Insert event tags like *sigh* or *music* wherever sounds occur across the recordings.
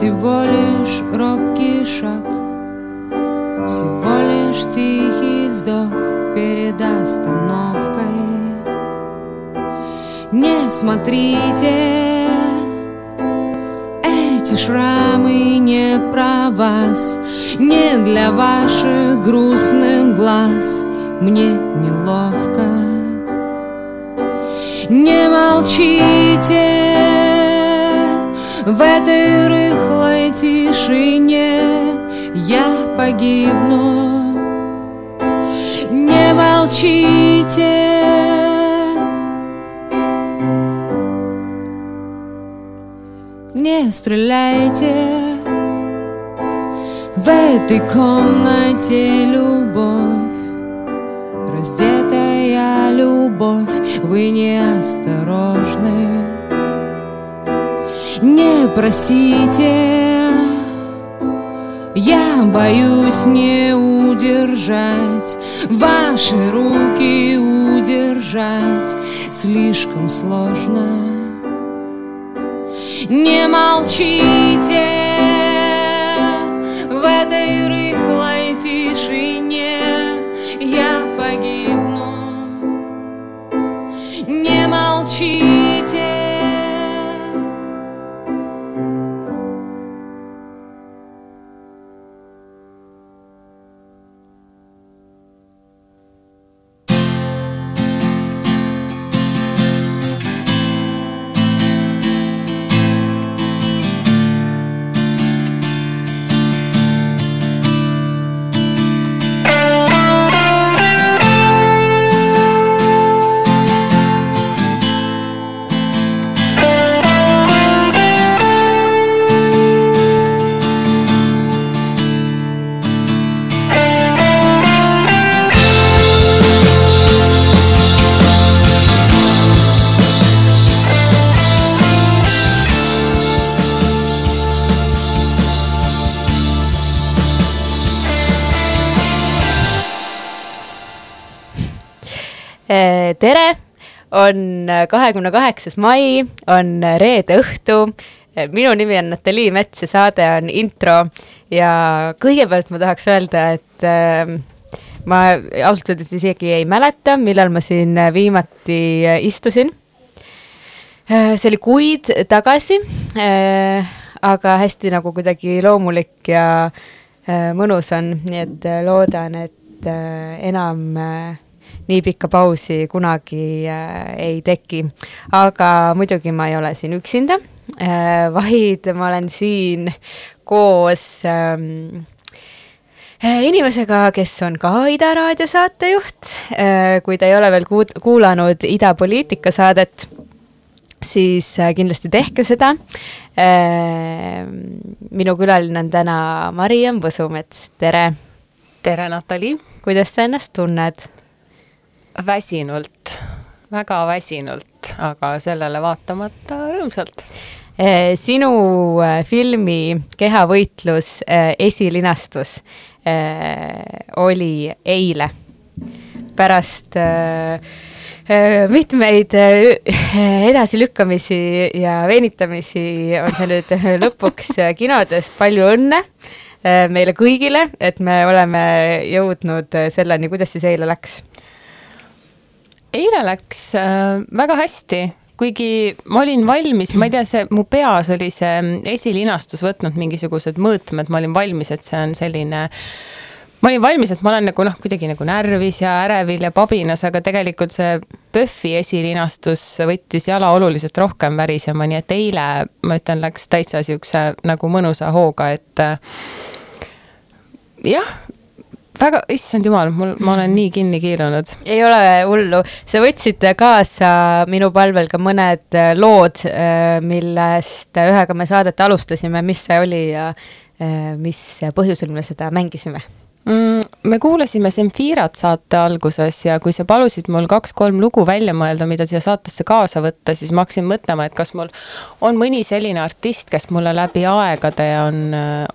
всего лишь робкий шаг, всего лишь тихий вздох перед остановкой. Не смотрите, эти шрамы не про вас, не для ваших грустных глаз. Мне неловко. Не молчите в этой рыхлой тишине, я погибну. Не молчите. не стреляйте В этой комнате любовь Раздетая любовь Вы неосторожны Не просите Я боюсь не удержать Ваши руки удержать Слишком сложно не молчите в этой рыхлой тишине, я погибну. Не молчите. On kahekümne kaheksas mai, on reede õhtu. minu nimi on Natalii Mets ja saade on intro ja kõigepealt ma tahaks öelda, et äh, ma ausalt öeldes isegi ei mäleta, millal ma siin viimati istusin äh,. see oli kuid tagasi äh,, aga hästi nagu kuidagi loomulik ja äh, mõnus on, nii et äh, loodan, et äh, enam äh, nii pikka pausi kunagi äh, ei teki. aga muidugi ma ei ole siin üksinda äh,, vaid ma olen siin koos ähm, äh, inimesega, kes on ka Ida raadio saatejuht äh,. kui te ei ole veel kuud-, kuulanud Ida poliitika saadet, siis äh, kindlasti tehke seda äh,. minu külaline on täna Mariann Võsumets, tere! tere, Natali! kuidas sa ennast tunned? Väsinult, väga väsinult, aga sellele vaatamata rõõmsalt. Sinu eh, filmi Kehavõitlus eh, esilinastus oli eile pärast mitmeid edasilükkamisi ja venitamisi on see nüüd *laughs* lõpuks kinodes, palju õnne meile kõigile, et me oleme jõudnud selleni, kuidas siis eile läks eile läks äh, väga hästi, kuigi ma olin valmis, ma ei tea, see mu peas oli see esilinastus võtnud mingisugused mõõtmed, ma olin valmis, et see on selline ma olin valmis, et ma olen nagu noh, kuidagi nagu närvis ja ärevil ja pabinas, aga tegelikult see PÖFFi esilinastus võttis jala oluliselt rohkem värisema, nii et eile ma ütlen, läks täitsa siukse nagu mõnusa hooga, et äh, jah, väga, issand jumal, mul, ma olen nii kinni kiilunud. ei ole hullu, sa võtsid kaasa minu palvel ka mõned äh, lood, äh, millest ühega me saadet alustasime, mis see oli ja äh, mis põhjusel me seda mängisime? Me kuulasime Zemfirat saate alguses ja kui sa palusid mul kaks-kolm lugu välja mõelda, mida siia saatesse kaasa võtta, siis ma hakkasin mõtlema, et kas mul on mõni selline artist, kes mulle läbi aegade on,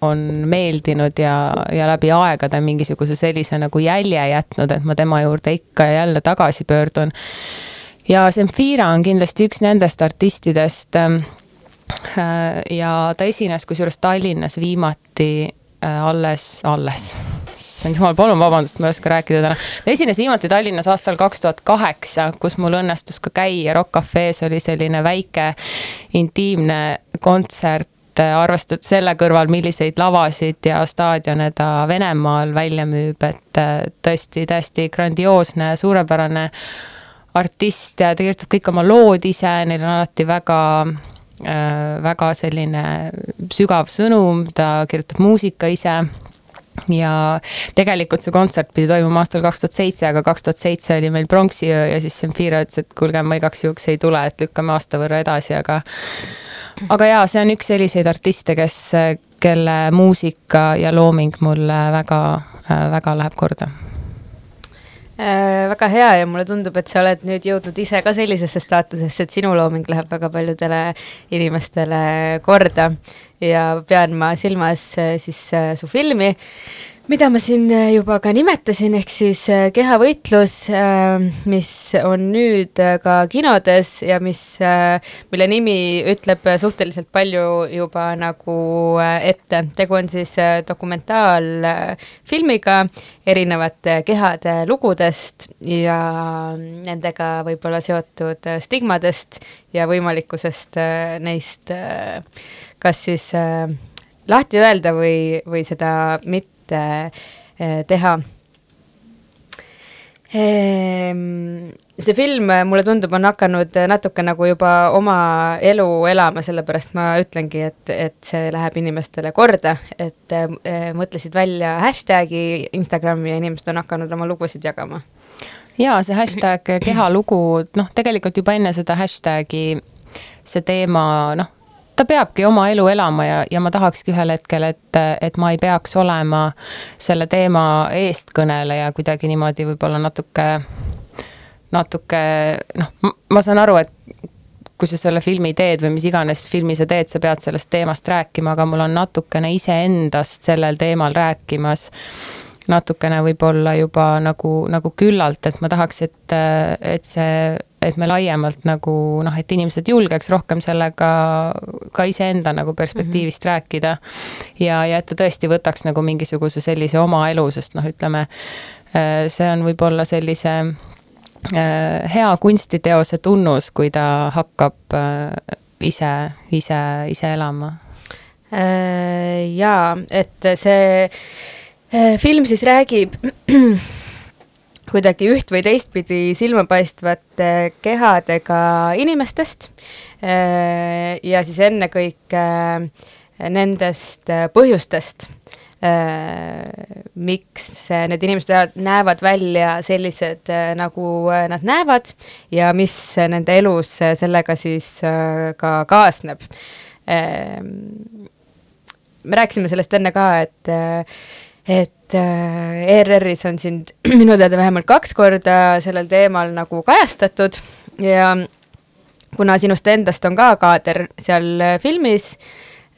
on meeldinud ja, ja läbi aegade mingisuguse sellise nagu jälje jätnud, et ma tema juurde ikka ja jälle tagasi pöördun ja Zemfira on kindlasti üks nendest artistidest. Ähm, äh, ja ta esines kusjuures Tallinnas viimati äh, alles, alles issand jumal, palun vabandust, ma ei oska rääkida täna. esines viimati Tallinnas aastal kaks tuhat kaheksa, kus mul õnnestus ka käia, Rock Cafe's oli selline väike intiimne kontsert arvestades selle kõrval, milliseid lavasid ja staadione ta Venemaal välja müüb, et tõesti täiesti grandioosne, suurepärane artist ja ta kirjutab kõik oma lood ise, neil on alati väga väga selline sügav sõnum, ta kirjutab muusika ise ja tegelikult see kontsert pidi toimuma aastal kaks tuhat seitse, aga kaks tuhat seitse oli meil pronksiöö ja siis Zemfira ütles, et kuulge, ma igaks juhuks ei tule, et lükkame aasta võrra edasi, aga aga jaa, see on üks selliseid artiste, kes, kelle muusika ja looming mulle väga, väga läheb korda äh,. väga hea ja mulle tundub, et sa oled nüüd jõudnud ise ka sellisesse staatusesse, et sinu looming läheb väga paljudele inimestele korda ja pean ma silmas äh, siis äh, su filmi mida ma siin äh, juba ka nimetasin, ehk siis äh, kehavõitlus, äh, mis on nüüd ka kinodes ja mis, mille nimi ütleb suhteliselt palju juba nagu ette. tegu on siis dokumentaalfilmiga erinevate kehade lugudest ja nendega võib-olla seotud stigmadest ja võimalikkusest neist kas siis lahti öelda või, või seda mitte äh, teha. Ehm, see film, mulle tundub, on hakanud natuke nagu juba oma elu elama, sellepärast ma ütlengi, et, et see läheb inimestele korda, et äh, mõtlesid välja hashtag'i Instagrami ja inimesed on hakanud oma lugusid jagama jaa, see hashtag kehalugu, noh, tegelikult juba enne seda hashtag'i see teema, noh, ta peabki oma elu elama ja, ja ma tahakski ühel hetkel, et, et ma ei peaks olema selle teema eestkõneleja kuidagi niimoodi võib-olla natuke, natuke noh, ma saan aru, et kui sa selle filmi teed või mis iganes filmi sa teed, sa pead sellest teemast rääkima, aga mul on natukene iseendast sellel teemal rääkimas. Natukene võib-olla juba nagu, nagu küllalt, et ma tahaks, et, et see, et me laiemalt nagu noh, et inimesed julgeks rohkem sellega ka iseenda nagu perspektiivist mm -hmm. rääkida. ja, ja et ta tõesti võtaks nagu mingisuguse sellise oma elu, sest noh, ütleme, see on võib-olla sellise äh, hea kunstiteose tunnus, kui ta hakkab äh, ise, ise, ise elama. Äh, jaa, et see Äh, film siis räägib *clears throat* kuidagi üht või teistpidi silmapaistvate kehadega inimestest äh, ja siis ennekõike äh, nendest põhjustest, miks need inimesed näevad välja sellised, nagu nad näevad ja mis nende elus sellega siis ka kaasneb. me rääkisime sellest enne ka, et et äh, ERR-is on sind *clears throat* minu teada vähemalt kaks korda sellel teemal nagu kajastatud ja kuna sinust endast on ka kaader seal äh, filmis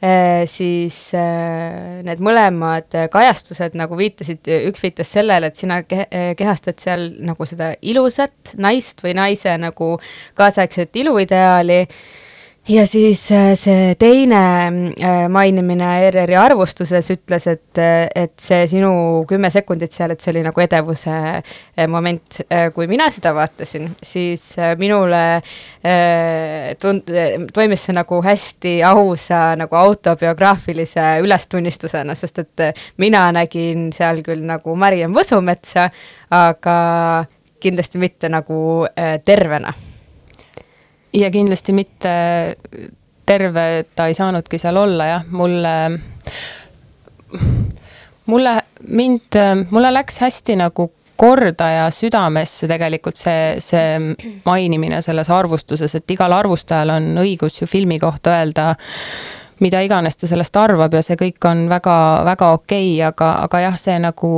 äh,, siis äh, need mõlemad kajastused nagu viitasid, üks viitas sellele, et sina ke kehastad seal nagu seda ilusat naist või naise nagu kaasaegset iluideaali ja siis äh, see teine äh, mainimine ERR-i arvustuses ütles, et, äh, et see sinu kümme sekundit seal, et see oli nagu edevuse moment. kui mina seda vaatasin, siis minule tund-, toimis see nagu hästi ausa nagu autobiograafilise ülestunnistusena, sest et mina nägin seal küll nagu Mariann Võsumetsa, aga kindlasti mitte nagu tervena ja kindlasti mitte terve ta ei saanudki seal olla, jah, mulle, mulle, mind, mulle läks hästi nagu korda ja südamesse tegelikult see, see mainimine selles arvustuses, et igal arvustajal on õigus ju filmi kohta öelda, mida iganes ta sellest arvab ja see kõik on väga-väga okei okay,, aga, aga jah, see nagu,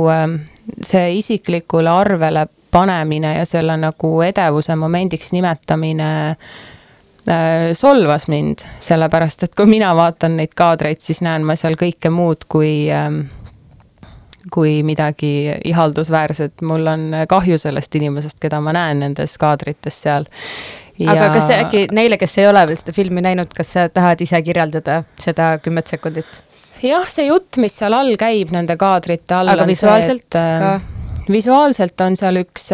see isiklikule arvele panemine ja selle nagu edevuse momendiks nimetamine äh, solvas mind, sellepärast et kui mina vaatan neid kaadreid, siis näen ma seal kõike muud kui äh, kui midagi ihaldusväärset, mul on kahju sellest inimesest, keda ma näen nendes kaadrites seal. Ja... aga kas äkki neile, kes ei ole veel seda filmi näinud, kas sa tahad ise kirjeldada seda kümmet sekundit? jah, see jutt, mis seal all käib nende kaadrite all. aga visuaalselt see, et, ka? Visuaalselt on seal üks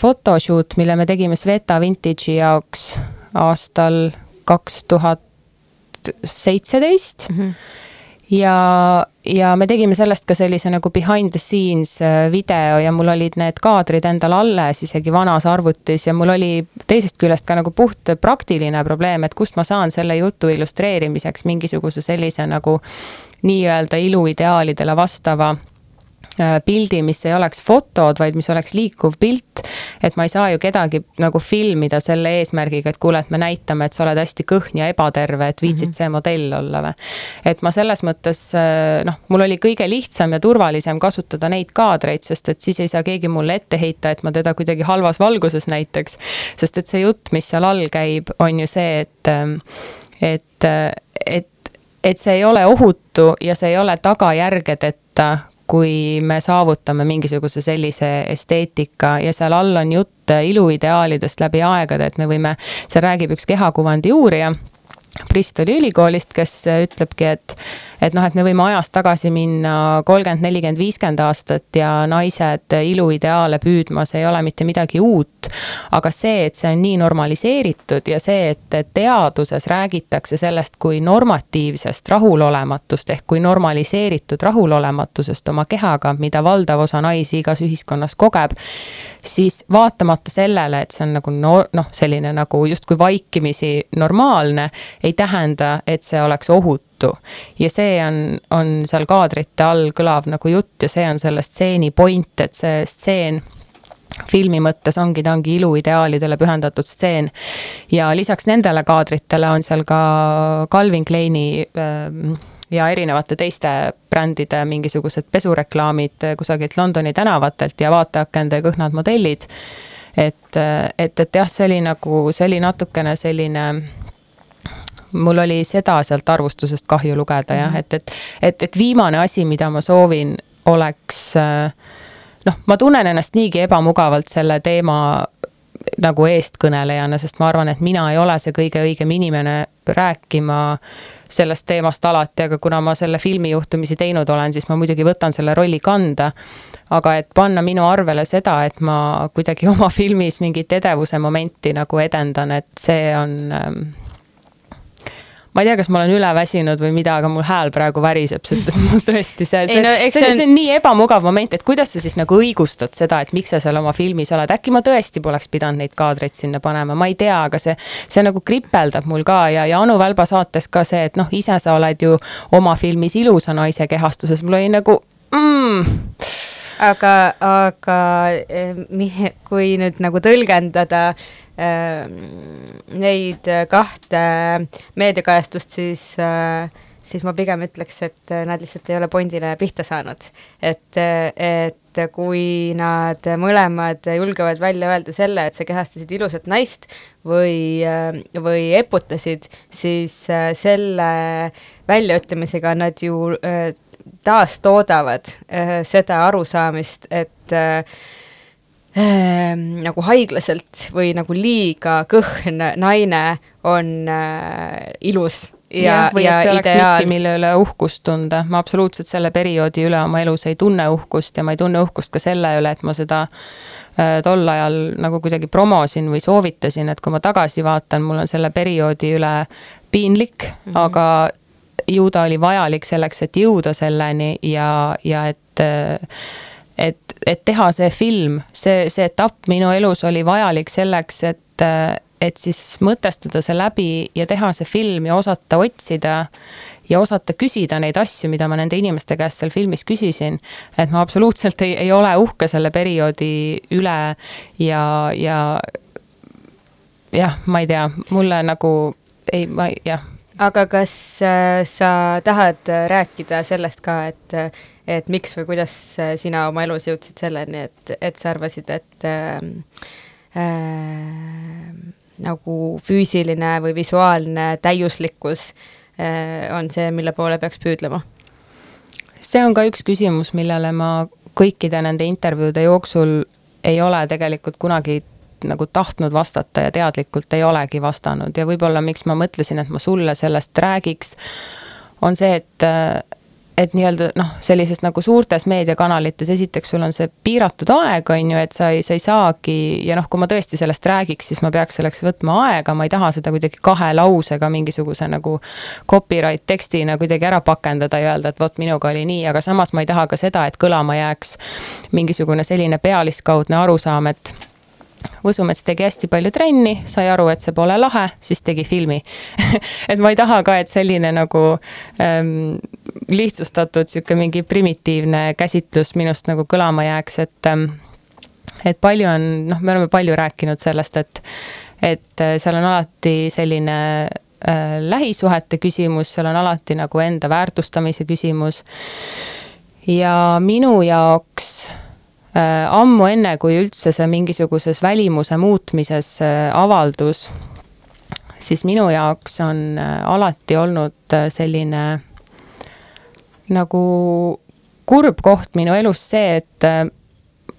photoshoot, mille me tegime Sveta Vintage'i jaoks aastal kaks tuhat seitseteist mhm. ja, ja me tegime sellest ka sellise nagu behind the scenes äh, video ja mul olid need kaadrid endal alles isegi vanas arvutis ja mul oli teisest küljest ka nagu puht praktiline probleem, et kust ma saan selle jutu illustreerimiseks mingisuguse sellise nagu nii-öelda iluideaalidele vastava Äh, pildi, mis ei oleks fotod, vaid mis oleks liikuv pilt. et ma ei saa ju kedagi nagu filmida selle eesmärgiga, et kuule, et me näitame, et sa oled hästi kõhn ja ebaterve, et viitsid mm -hmm. see modell olla või. et ma selles mõttes äh, noh, mul oli kõige lihtsam ja turvalisem kasutada neid kaadreid, sest et siis ei saa keegi mulle ette heita, et ma teda kuidagi halvas valguses näiteks. sest et see jutt, mis seal all käib, on ju see, et, ähm, et, et et see ei ole ohutu ja see ei ole tagajärgedeta, kui me saavutame mingisuguse sellise esteetika ja seal all on jutt iluideaalidest läbi aegade, et me võime, seal räägib üks kehakuvandi uurija Bristoli ülikoolist, kes ütlebki, et et noh, et me võime ajas tagasi minna kolmkümmend, nelikümmend, viiskümmend aastat ja naised iluideaale püüdmas ei ole mitte midagi uut. aga see, et see on nii normaliseeritud ja see, et teaduses räägitakse sellest kui normatiivsest rahulolematust ehk kui normaliseeritud rahulolematusest oma kehaga, mida valdav osa naisi igas ühiskonnas kogeb, siis vaatamata sellele, et see on nagu no noh, selline nagu justkui vaikimisi normaalne, ei tähenda, et see oleks ohutu ja see on, on seal kaadrite all kõlav nagu jutt ja see on selle stseeni point, et see stseen filmi mõttes ongi, ta ongi iluideaalidele pühendatud stseen. ja lisaks nendele kaadritele on seal ka Calvin Kleini äh, ja erinevate teiste brändide mingisugused pesureklaamid kusagilt Londoni tänavatelt ja vaateakende kõhnad modellid. et, et, et jah, see oli nagu, see oli natukene selline mul oli seda sealt arvustusest kahju lugeda jah, mhm. et, et, et, et viimane asi, mida ma soovin, oleks noh, ma tunnen ennast niigi ebamugavalt selle teema nagu eestkõnelejana, sest ma arvan, et mina ei ole see kõige õigem inimene rääkima sellest teemast alati, aga kuna ma selle filmi juhtumisi teinud olen, siis ma muidugi võtan selle rolli kanda. aga et panna minu arvele seda, et ma kuidagi oma filmis mingit edevuse momenti nagu edendan, et see on ähm, ma ei tea, kas ma olen üle väsinud või mida, aga mul hääl praegu väriseb, sest et mul tõesti see, see, no, see, see, on... see on nii ebamugav moment, et kuidas sa siis nagu õigustad seda, et miks sa seal oma filmis oled, äkki ma tõesti poleks pidanud neid kaadreid sinna panema, ma ei tea, aga see, see nagu kripeldab mul ka ja, ja Anu Välba saates ka see, et noh, ise sa oled ju oma filmis ilusa naise kehastuses, mul oli nagu mm, aga, aga eh, kui nüüd nagu tõlgendada Ehm, neid kahte meediakajastust, siis äh, siis ma pigem ütleks, et nad lihtsalt ei ole Bondile pihta saanud. et, et kui nad mõlemad julgevad välja öelda selle, et sa kehastasid ilusat naist või, või eputasid, siis äh, selle väljaütlemisega nad ju äh, taastoodavad seda arusaamist, et äh, nagu haiglaselt või nagu liiga kõhn naine on äh, ilus ja, ja, või et see oleks ideaal. miski, mille üle uhkust tunda. ma absoluutselt selle perioodi üle oma elus ei tunne uhkust ja ma ei tunne uhkust ka selle üle, et ma seda äh, tol ajal nagu kuidagi promosin või soovitasin, et kui ma tagasi vaatan, mul on selle perioodi üle piinlik mm, -hmm. aga ju ta oli vajalik selleks, et jõuda selleni ja, ja et et, et teha see film, see, see etapp minu elus oli vajalik selleks, et, et siis mõtestada see läbi ja teha see film ja osata otsida ja osata küsida neid asju, mida ma nende inimeste käest seal filmis küsisin. et ma absoluutselt ei, ei ole uhke selle perioodi üle ja, ja jah, ma ei tea, mulle nagu ei, ma jah aga kas äh, sa tahad rääkida sellest ka, et, et miks või kuidas äh, sina oma elus jõudsid selleni, et, et sa arvasid, et äh, äh, nagu füüsiline või visuaalne täiuslikkus äh, on see, mille poole peaks püüdlema? see on ka üks küsimus, millele ma kõikide nende intervjuude jooksul ei ole tegelikult kunagi nagu tahtnud vastata ja teadlikult ei olegi vastanud. Ja võib-olla miks ma mõtlesin, et ma sulle sellest räägiks, on see, et et nii-öelda noh, sellises nagu suurtes meediakanalites, esiteks sul on see piiratud aeg, on ju, et sa ei, sa ei saagi ja noh, kui ma tõesti sellest räägiks, siis ma peaks selleks võtma aega, ma ei taha seda kuidagi kahe lausega mingisuguse nagu copyright tekstina kuidagi ära pakendada ja öelda, et vot minuga oli nii, aga samas ma ei taha ka seda, et kõlama jääks mingisugune selline pealiskaudne arusaam, et Võsumets tegi hästi palju trenni, sai aru, et see pole lahe, siis tegi filmi *laughs* et ma ei taha ka, et selline nagu ähm, lihtsustatud sihuke mingi primitiivne käsitlus minust nagu kõlama jääks, et ähm, et palju on, noh, me oleme palju rääkinud sellest, et, et äh, seal on alati selline äh, lähisuhete küsimus, seal on alati nagu enda väärtustamise küsimus. ja minu jaoks ammu enne, kui üldse see mingisuguses välimuse muutmises äh, avaldus, siis minu jaoks on äh, alati olnud selline nagu kurb koht minu elus see, et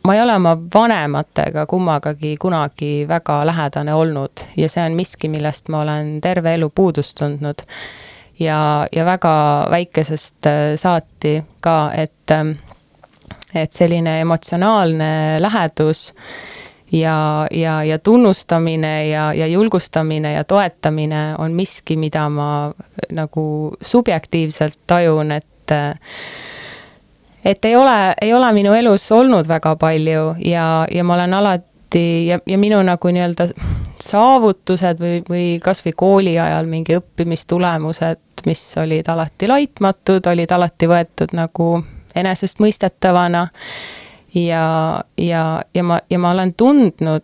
ma ei ole oma vanematega kummagagi kunagi väga lähedane olnud ja see on miski, millest ma olen terve elu puudust tundnud. ja, ja väga väikesest saati ka, et et selline emotsionaalne lähedus ja, ja, ja tunnustamine ja, ja julgustamine ja toetamine on miski, mida ma nagu subjektiivselt tajun, et et ei ole, ei ole minu elus olnud väga palju ja, ja ma olen alati ja, ja minu nagu nii-öelda saavutused või, või kasvõi kooli ajal mingi õppimistulemused, mis olid alati laitmatud, olid alati võetud nagu enesestmõistetavana. ja, ja, ja ma, ja ma olen tundnud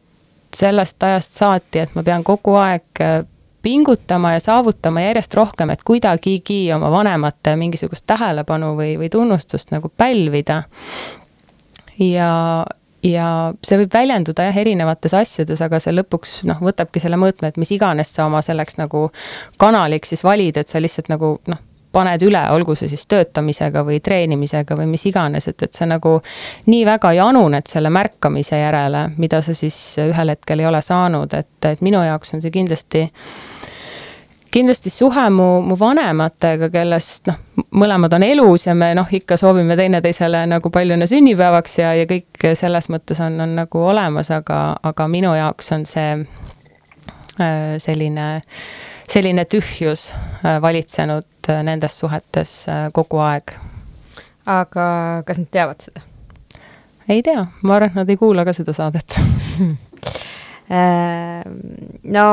sellest ajast saati, et ma pean kogu aeg äh, pingutama ja saavutama järjest rohkem, et kuidagigi oma vanemate mingisugust tähelepanu või, või tunnustust nagu pälvida. ja, ja see võib väljenduda jah, erinevates asjades, aga see lõpuks noh, võtabki selle mõõtme, et mis iganes sa oma selleks nagu kanaliks siis valid, et sa lihtsalt nagu noh, paned üle, olgu see siis töötamisega või treenimisega või mis iganes, et, et sa nagu nii väga januned selle märkamise järele, mida sa siis ühel hetkel ei ole saanud, et, et minu jaoks on see kindlasti kindlasti suhe mu, mu vanematega, kellest noh, mõlemad on elus ja me noh, ikka soovime teineteisele nagu palju õnne sünnipäevaks ja, ja kõik selles mõttes on, on nagu olemas, aga, aga minu jaoks on see äh, selline, selline tühjus äh, valitsenud äh, nendes suhetes äh, kogu aeg. aga kas nad teavad seda? ei tea, ma arvan, et nad ei kuula ka seda saadet *laughs* äh, no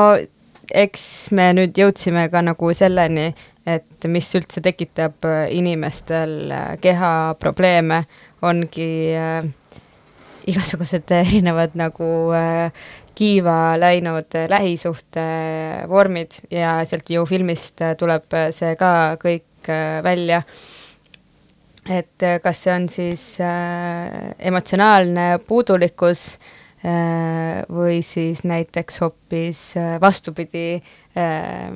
eks me nüüd jõudsime ka nagu selleni, et mis üldse tekitab inimestel kehaprobleeme, ongi äh, igasugused erinevad nagu äh, kiiva läinud lähisuhte vormid ja sealt ju filmist tuleb see ka kõik äh, välja. et äh, kas see on siis äh, emotsionaalne puudulikkus äh, või siis näiteks hoopis äh, vastupidi äh,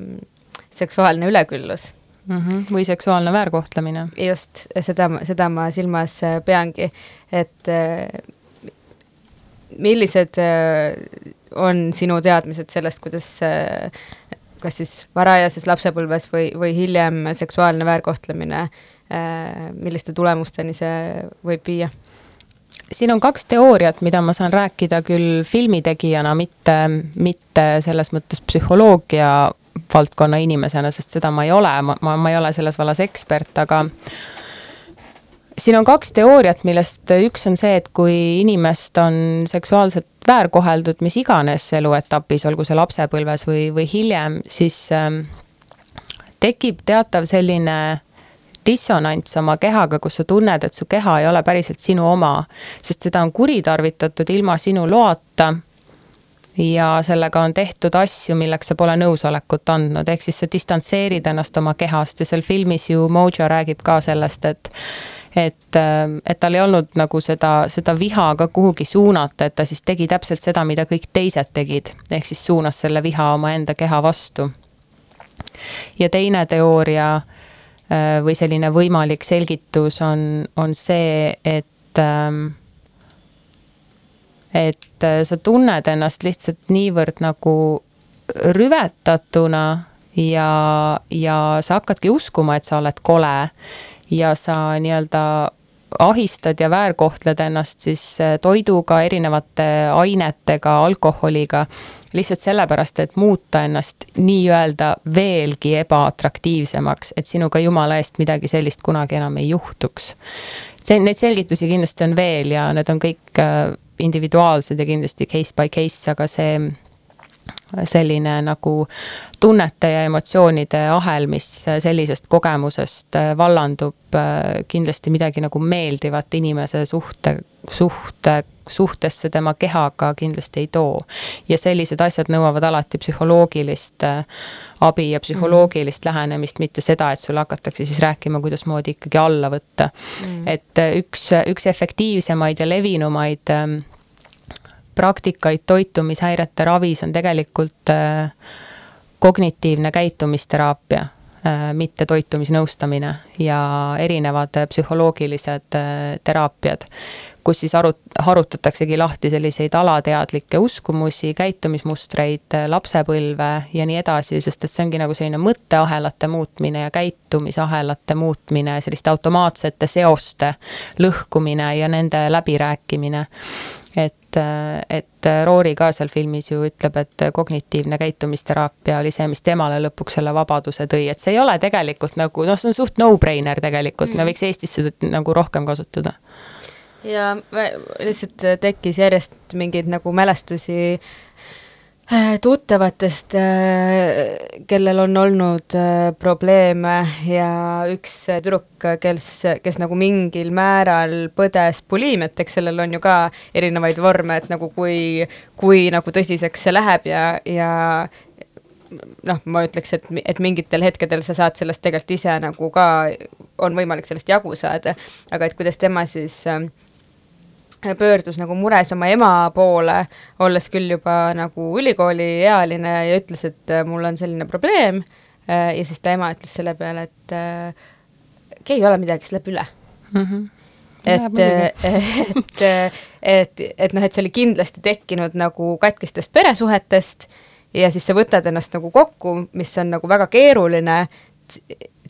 seksuaalne üleküllus mm. -hmm. või seksuaalne väärkohtlemine. just, seda, seda ma silmas peangi, et millised äh, on sinu teadmised sellest, kuidas äh, kas siis varajases lapsepõlves või, või hiljem seksuaalne väärkohtlemine, äh, milliste tulemusteni see võib viia? siin on kaks teooriat, mida ma saan rääkida küll filmitegijana, mitte, mitte selles mõttes psühholoogia valdkonna inimesena, sest seda ma ei ole, ma, ma, ma ei ole selles vallas ekspert, aga siin on kaks teooriat, millest üks on see, et kui inimest on seksuaalselt väärkoheldud mis iganes eluetapis, olgu see lapsepõlves või, või hiljem, siis ähm, tekib teatav selline dissonants oma kehaga, kus sa tunned, et su keha ei ole päriselt sinu oma, sest seda on kuritarvitatud ilma sinu loata ja sellega on tehtud asju, milleks sa pole nõusolekut andnud, ehk siis sa distantseerid ennast oma kehast ja seal filmis ju Mojo räägib ka sellest, et et, ähm, et tal ei olnud nagu seda, seda viha ka kuhugi suunata, et ta siis tegi täpselt seda, mida kõik teised tegid, ehk siis suunas selle viha omaenda keha vastu. ja teine teooria äh, või selline võimalik selgitus on, on see, et ähm, et äh, sa tunned ennast lihtsalt niivõrd nagu rüvetatuna ja, ja sa hakkadki uskuma, et sa oled kole ja sa nii-öelda ahistad ja väärkohtled ennast siis äh, toiduga, erinevate ainetega, alkoholiga, lihtsalt sellepärast, et muuta ennast nii-öelda veelgi ebaatraktiivsemaks, et sinuga jumala eest midagi sellist kunagi enam ei juhtuks. see, neid selgitusi kindlasti on veel ja need on kõik äh, individuaalsed ja kindlasti case by case, aga see selline nagu tunnete ja emotsioonide ahel, mis sellisest kogemusest äh, vallandub, äh, kindlasti midagi nagu meeldivat inimese suhte, suhte, suhtesse tema kehaga kindlasti ei too. ja sellised asjad nõuavad alati psühholoogilist äh, abi ja psühholoogilist mm. lähenemist, mitte seda, et sulle hakatakse siis rääkima, kuidasmoodi ikkagi alla võtta mm.. et üks, üks efektiivsemaid ja levinumaid ähm, praktikaid toitumishäirete ravis on tegelikult äh, kognitiivne käitumisteraapia äh,, mitte toitumisnõustamine ja erinevad psühholoogilised äh, teraapiad, kus siis arut-, harutataksegi lahti selliseid alateadlikke uskumusi, käitumismustreid, lapsepõlve ja nii edasi, sest et see ongi nagu selline mõtteahelate muutmine ja käitumisahelate muutmine, selliste automaatsete seoste lõhkumine ja nende läbirääkimine et, et Roori ka seal filmis ju ütleb, et kognitiivne käitumisteraapia oli see, mis temale lõpuks selle vabaduse tõi, et see ei ole tegelikult nagu noh, see on suht no-brainer tegelikult mm., me võiks Eestis seda nagu rohkem kasutada. ja lihtsalt tekkis järjest mingeid nagu mälestusi Äh, tuttavatest, äh, kellel on olnud äh, probleeme ja üks tüdruk, kes, kes nagu mingil määral põdes buliimiat, eks sellel on ju ka erinevaid vorme, et nagu kui, kui nagu tõsiseks see läheb ja, ja noh, ma ütleks, et, et mingitel hetkedel sa saad sellest tegelikult ise nagu ka, on võimalik sellest jagu saada, aga et kuidas tema siis äh, pöördus nagu mures oma ema poole, olles küll juba nagu ülikooliealine ja ütles, et äh, mul on selline probleem äh, ja siis ta ema ütles selle peale, et äh, okei, ei ole midagi, see läheb üle mm. -hmm. et, et, et, et noh, et see oli kindlasti tekkinud nagu katkistest peresuhetest ja siis sa võtad ennast nagu kokku, mis on nagu väga keeruline,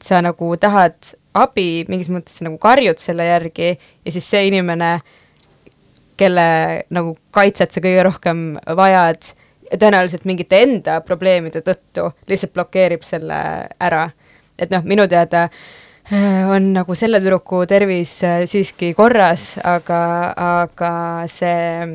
sa nagu tahad abi, mingis mõttes nagu karjud selle järgi ja siis see inimene äh, kelle nagu kaitset sa kõige rohkem vajad, tõenäoliselt mingite enda probleemide tõttu lihtsalt blokeerib selle ära. et noh, minu teada äh, on nagu selle tüdruku tervis äh, siiski korras, aga, aga see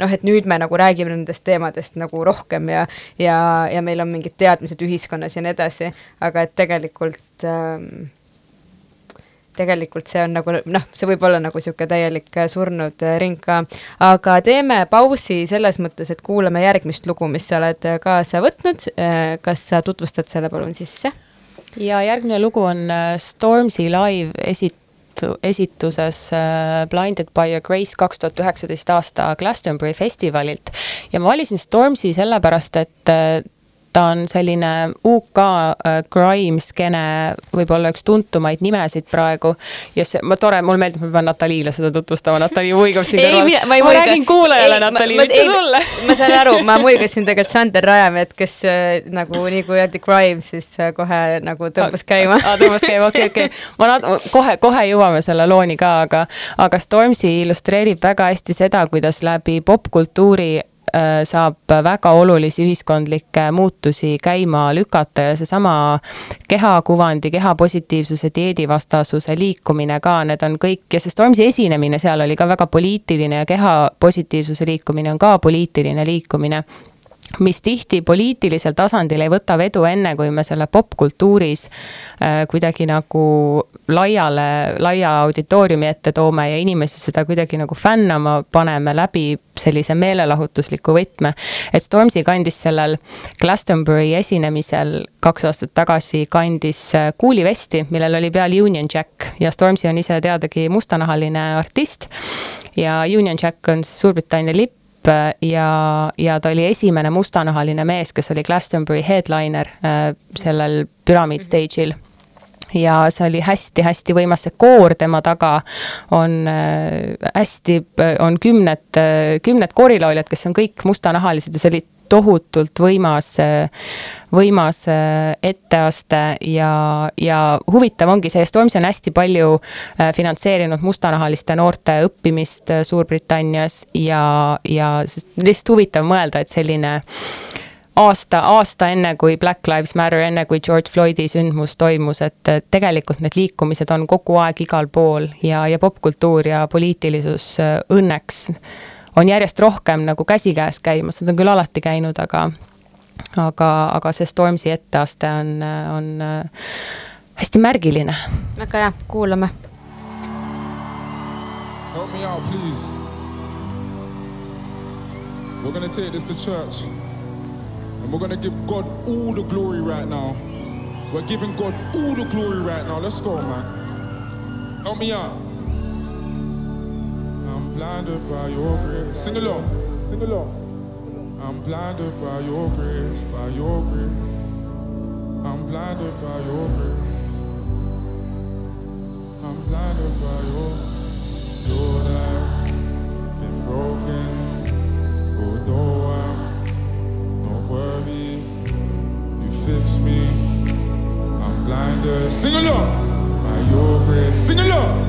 noh, et nüüd me nagu räägime nendest teemadest nagu rohkem ja, ja, ja meil on mingid teadmised ühiskonnas ja nii edasi, aga et tegelikult ähm, tegelikult see on nagu noh, see võib olla nagu niisugune täielik äh, surnud äh, ring ka, aga teeme pausi selles mõttes, et kuulame järgmist lugu, mis sa oled äh, kaasa võtnud, kas sa tutvustad selle palun sisse? ja järgmine lugu on Stormzy live esit-, esituses Blinded by a Grace kaks tuhat üheksateist aasta Glastonbury festivalilt. Ja ma valisin Stormzy sellepärast, et ta on selline UK äh, crime skeene, võib-olla üks tuntumaid nimesid praegu. ja see, ma tore, mulle meeldib, ma pean Nataliile seda tutvustama, Natali muigab siin kõrval. ma, ma, ma räägin kuulajale, Natali, mitte sulle. ma saan aru, ma muigasin tegelikult Sander Rajamäed, kes äh, nagu nii kui öeldi crime, siis äh, kohe nagu tõmbas käima. tõmbas käima, okei okei ma nat-, kohe, kohe jõuame selle looni ka, aga, aga Stormzy illustreerib väga hästi seda, kuidas läbi popkultuuri Äh, saab väga olulisi ühiskondlikke muutusi käima lükata ja seesama kehakuvandi, kehapositiivsuse, dieedivastasuse liikumine ka, need on kõik ja see Stormzy esinemine seal oli ka väga poliitiline ja kehapositiivsuse liikumine on ka poliitiline liikumine mis tihti poliitilisel tasandil ei võta vedu, enne kui me selle popkultuuris äh, kuidagi nagu laiale, laia auditooriumi ette toome ja inimesi seda kuidagi nagu fännama paneme läbi sellise meelelahutusliku võtme. et Stormzy kandis sellel Glastonbury esinemisel kaks aastat tagasi, kandis äh, kuulivesti, millel oli peal Union Jack ja Stormzy on ise teadagi mustanahaline artist ja Union Jack on siis Suurbritannia lipp, ja, ja ta oli esimene mustanahaline mees, kes oli Glastonbury headliner äh, sellel Pyramid mhm. stage'il. Ja see oli hästi-hästi võimas, see koor tema taga on äh, hästi, on kümned, kümned koorilauljad, kes on kõik mustanahalised ja see oli tohutult võimas, võimas etteaste ja, ja huvitav ongi see, Stormzy on hästi palju äh, finantseerinud mustanahaliste noorte õppimist äh, Suurbritannias ja, ja lihtsalt huvitav mõelda, et selline aasta, aasta enne, kui Black Lives Matter, enne kui George Floydi sündmus toimus, et tegelikult need liikumised on kogu aeg igal pool ja, ja popkultuur ja poliitilisus äh, õnneks on järjest rohkem nagu käsikäes käimas, nad on küll alati käinud, aga aga, aga see Stormzy etteaste on, on äh, hästi märgiline. väga hea, kuulame. Help me out, please. We're gonna take this to church. And we're gonna give God all the glory right now. We're giving God all the glory right now. Let's go, man. Help me out. Blinded by your grace. Sing along, sing along. I'm blinded by your grace, by your grace. I'm blinded by your grace. I'm blinded by your Lord. I've been broken, although I'm not worthy. You fix me. I'm blinded. Sing along by your grace. Sing along.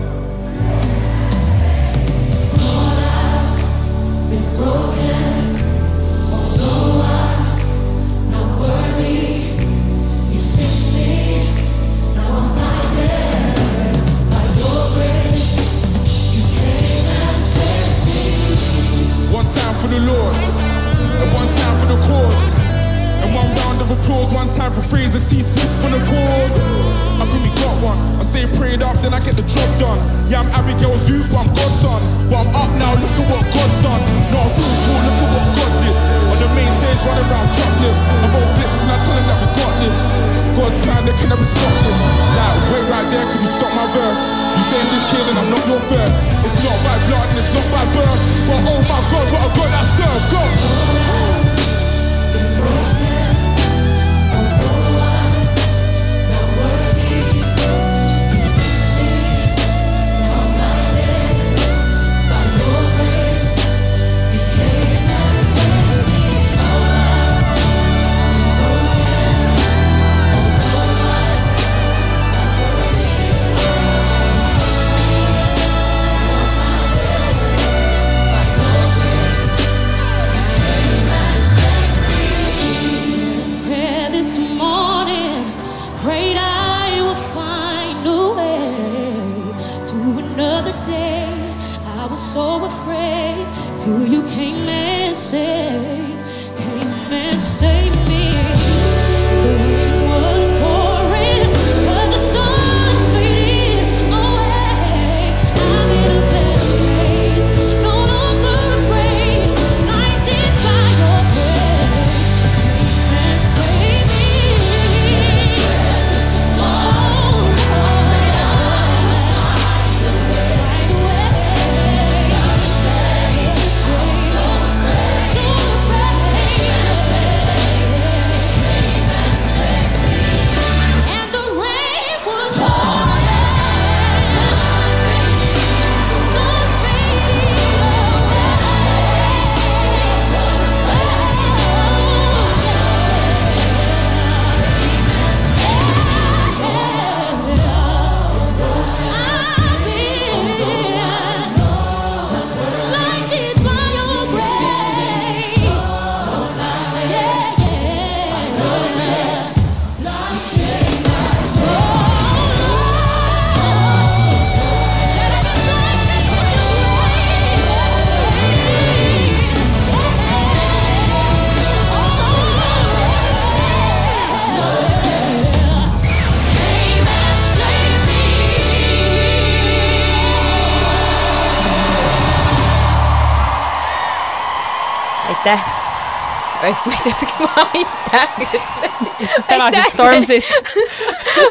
Ma ei tea, miks ma aitäh ütlesin. tänasid Stormsit.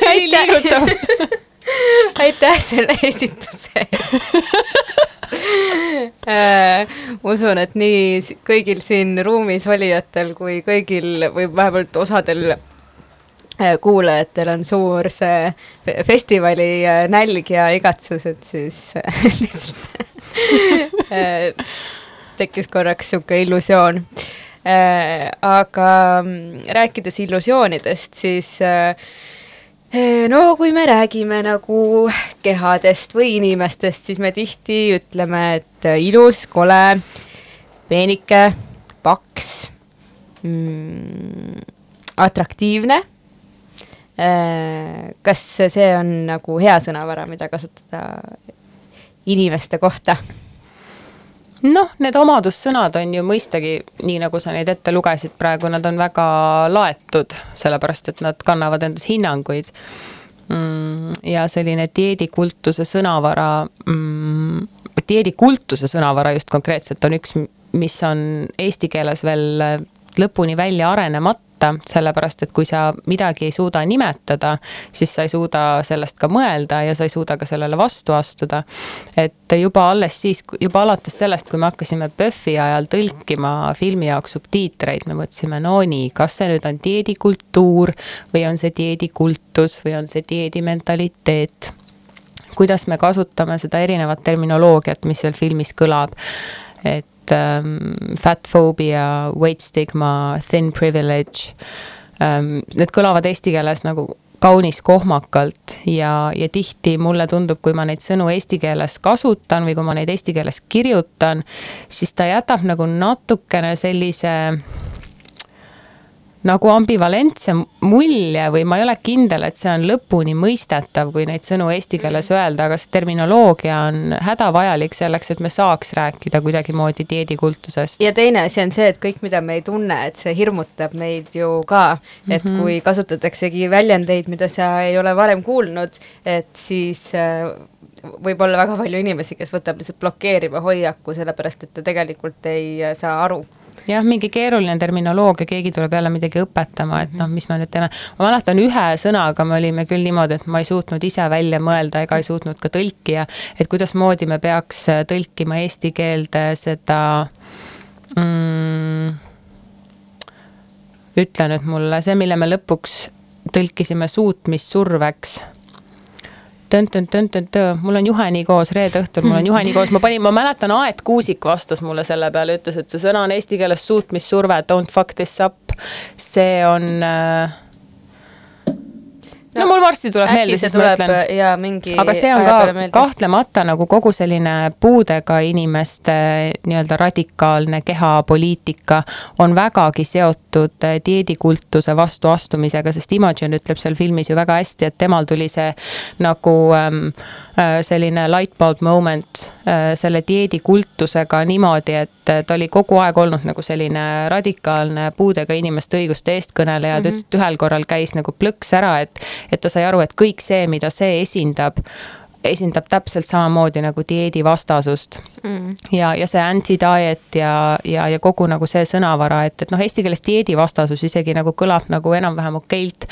oli liigutav. aitäh selle esituse eest äh, ma usun, et nii kõigil siin ruumis olijatel kui kõigil või vähemalt osadel äh, kuulajatel on suur see fe- festivali äh, nälg ja igatsus, et siis äh, *laughs* lihtsalt äh, tekkis korraks niisugune illusioon. Aga mm, rääkides illusioonidest, siis äh, no kui me räägime nagu kehadest või inimestest, siis me tihti ütleme, et ilus, kole, peenike, paks mm,, atraktiivne. kas see on nagu hea sõnavara, mida kasutada inimeste kohta? Noh, need omadussõnad on ju mõistagi, nii nagu sa neid ette lugesid praegu, nad on väga laetud, sellepärast et nad kannavad endas hinnanguid mm,. ja selline dieedikultuse sõnavara mm,, dieedikultuse sõnavara just konkreetselt on üks, mis on eesti keeles veel lõpuni välja arenemata, sellepärast et kui sa midagi ei suuda nimetada, siis sa ei suuda sellest ka mõelda ja sa ei suuda ka sellele vastu astuda. et juba alles siis, juba alates sellest, kui me hakkasime PÖFFi ajal tõlkima filmi jaoks subtiitreid, me mõtlesime, no nii, kas see nüüd on dieedikultuur või on see dieedikultus või on see dieedimentaliteet kuidas me kasutame seda erinevat terminoloogiat, mis seal filmis kõlab. et fat phobia, weight stigma, thin privilege um,. Need kõlavad eesti keeles nagu kaunis kohmakalt ja, ja tihti mulle tundub, kui ma neid sõnu eesti keeles kasutan või kui ma neid eesti keeles kirjutan, siis ta jätab nagu natukene sellise nagu ambivalentse mulje või ma ei ole kindel, et see on lõpuni mõistetav, kui neid sõnu eesti keeles öelda, aga see terminoloogia on hädavajalik selleks, et me saaks rääkida kuidagimoodi dieedikultusest. ja teine asi on see, et kõik, mida me ei tunne, et see hirmutab meid ju ka, et mm -hmm. kui kasutataksegi väljendeid, mida sa ei ole varem kuulnud, et siis äh, võib olla väga palju inimesi, kes võtab lihtsalt blokeeriva hoiaku, sellepärast et ta tegelikult ei äh, saa aru jah, mingi keeruline terminoloogia, keegi tuleb jälle midagi õpetama, et noh, mis me nüüd teeme. ma mäletan ühe sõnaga me olime küll niimoodi, et ma ei suutnud ise välja mõelda ega ei suutnud ka tõlkija, et kuidasmoodi me peaks tõlkima eesti keelde seda mm, ütle nüüd mulle, see, mille me lõpuks tõlkisime suutmissurveks tõn-tõn-tõn-tõn-tõn, mul on juheni koos, reede õhtul mul on juheni koos, ma panin, ma mäletan, Aet Kuusik vastas mulle selle peale, ütles, et see sõna on eesti keeles suutmissurve, don't fuck this up. see on äh, no mul varsti tuleb meelde, siis ma ütlen. ja mingi. aga see on ka kahtlemata nagu kogu selline puudega inimeste nii-öelda radikaalne kehapoliitika on vägagi seotud dieedikultuse vastuastumisega, sest Imogen ütleb seal filmis ju väga hästi, et temal tuli see nagu ähm, selline lightbulb moment äh, selle dieedikultusega niimoodi, et ta oli kogu aeg olnud nagu selline radikaalne puudega inimeste õiguste eestkõneleja mm, -hmm. ta ütles, et ühel korral käis nagu plõks ära, et et ta sai aru, et kõik see, mida see esindab, esindab täpselt samamoodi nagu dieedivastasust mm.. ja, ja see anti-diet ja, ja, ja kogu nagu see sõnavara, et, et noh, eesti keeles dieedivastasus isegi nagu kõlab nagu enam-vähem okeilt.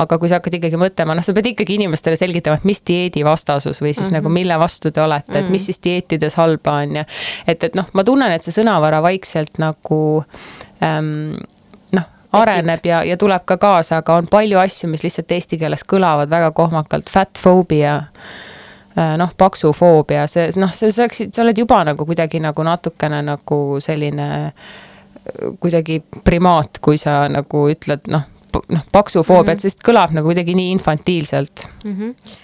aga kui sa hakkad ikkagi mõtlema, noh, sa pead ikkagi inimestele selgitama, et mis dieedivastasus või siis mm -hmm. nagu mille vastu te olete mm, -hmm. et mis mhm. siis dieetides halba on ja et, et noh, ma tunnen, et see sõnavara vaikselt nagu ähm, areneb ja, ja tuleb ka kaasa, aga on palju asju, mis lihtsalt eesti keeles kõlavad väga kohmakalt, fat phobia äh, noh, paksufoobia, see noh, sa saaksid, sa oled juba nagu kuidagi nagu natukene nagu selline kuidagi primaat, kui sa nagu ütled noh, noh, paksufoobia mm, -hmm. sest kõlab nagu kuidagi nii infantiilselt mm. -hmm.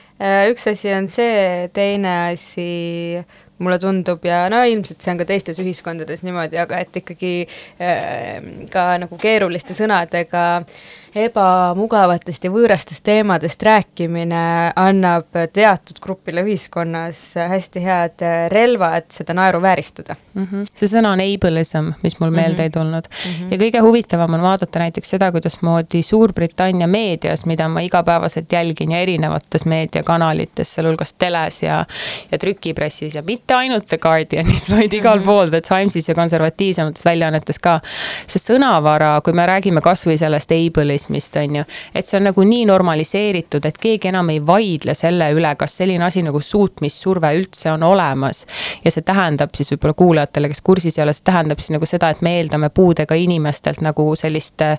üks asi on see, teine asi mulle tundub ja no ilmselt see on ka teistes ühiskondades niimoodi, aga et ikkagi äh, ka nagu keeruliste sõnadega äh, ebamugavatest ja võõrastest teemadest rääkimine annab teatud grupile ühiskonnas hästi head relvad seda naeruvääristada mm. -hmm. see sõna on ableism, mis mul meelde mm -hmm. ei tulnud mm. -hmm. ja kõige huvitavam on vaadata näiteks seda, kuidasmoodi Suurbritannia meedias, mida ma igapäevaselt jälgin ja erinevates meediakanalites, sealhulgas teles ja, ja trükipressis ja mitte mitte ainult The Guardianis, *laughs* vaid igal mm -hmm. pool The Timesis ja konservatiivsemates väljaannetes ka. see sõnavara, kui me räägime kasvõi sellest ableismist, on ju, et see on nagu nii normaliseeritud, et keegi enam ei vaidle selle üle, kas selline asi nagu suutmissurve üldse on olemas. ja see tähendab siis võib-olla kuulajatele, kes kursis ei ole, see tähendab siis nagu seda, et me eeldame puudega inimestelt nagu sellist äh,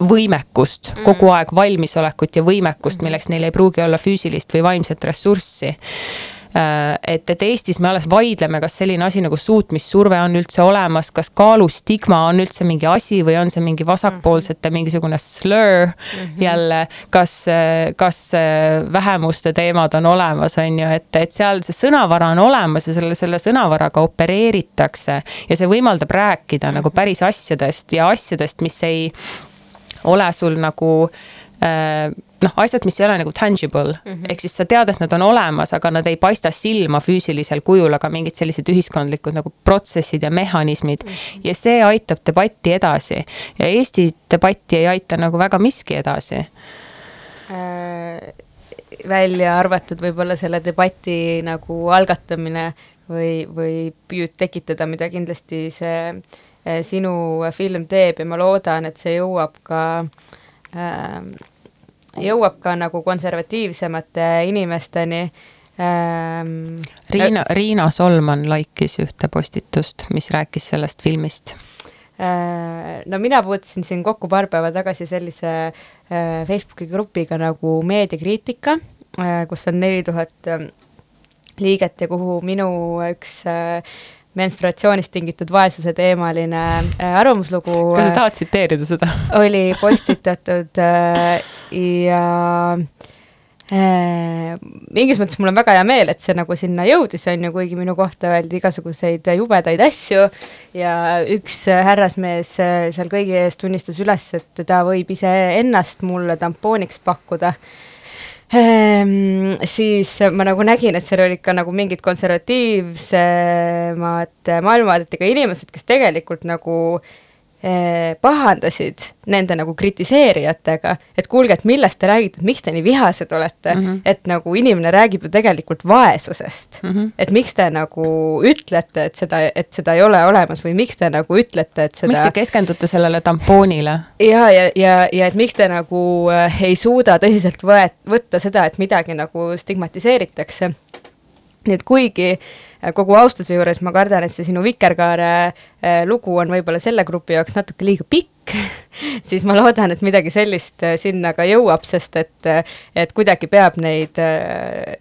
võimekust, kogu mhm. aeg valmisolekut ja võimekust, milleks neil ei pruugi olla füüsilist või vaimset ressurssi et, et Eestis me alles vaidleme, kas selline asi nagu suutmissurve on üldse olemas, kas kaalustigma on üldse mingi asi või on see mingi vasakpoolsete mhm. mingisugune slur mm -hmm. jälle, kas, kas vähemuste teemad on olemas, on ju, et, et seal see sõnavara on olemas ja selle, selle sõnavaraga opereeritakse ja see võimaldab rääkida mm -hmm. nagu päris asjadest ja asjadest, mis ei ole sul nagu äh, noh, asjad, mis ei ole nagu tangible mm -hmm. ehk siis sa tead, et nad on olemas, aga nad ei paista silma füüsilisel kujul, aga mingid sellised ühiskondlikud nagu protsessid ja mehhanismid mm. -hmm. ja see aitab debatti edasi ja Eesti debatti ei aita nagu väga miski edasi äh,. välja arvatud võib-olla selle debati nagu algatamine või, või püüd tekitada, mida kindlasti see äh, sinu film teeb ja ma loodan, et see jõuab ka äh, jõuab ka nagu konservatiivsemate inimesteni ähm,. Riina, Riina Solman like'is ühte postitust, mis rääkis sellest filmist äh,. no mina puutusin siin kokku paar päeva tagasi sellise äh, Facebooki grupiga nagu Meediakriitika äh,, kus on neli tuhat äh, liiget ja kuhu minu üks äh, menstruatsioonist tingitud vaesuse teemaline äh, arvamuslugu. kas sa tahad tsiteerida seda? oli postitatud äh, ja äh, mingis mõttes mul on väga hea meel, et see nagu sinna jõudis, on ju, kuigi minu kohta öeldi igasuguseid jubedaid asju ja üks härrasmees seal kõigi ees tunnistas üles, et ta võib iseennast mulle tampooniks pakkuda ehm,. siis ma nagu nägin, et seal olid ka nagu mingid konservatiivsemad maailmavaadetega inimesed, kes tegelikult nagu Eh, pahandasid nende nagu kritiseerijatega, et kuulge, et millest te räägite, miks te nii vihased olete mm, -hmm. et nagu inimene räägib ju tegelikult vaesusest mm. -hmm. et miks te nagu ütlete, et seda, et seda ei ole olemas või miks te nagu ütlete, et seda miks te keskendute sellele tampoonile? ja, ja, ja, ja et miks te nagu äh, ei suuda tõsiselt võet-, võtta seda, et midagi nagu stigmatiseeritakse. Nii et kuigi äh, kogu austuse juures ma kardan, et see sinu Vikerkaare äh, lugu on võib-olla selle grupi jaoks natuke liiga pikk *laughs* siis ma loodan, et midagi sellist äh, sinna ka jõuab, sest et, et kuidagi peab neid,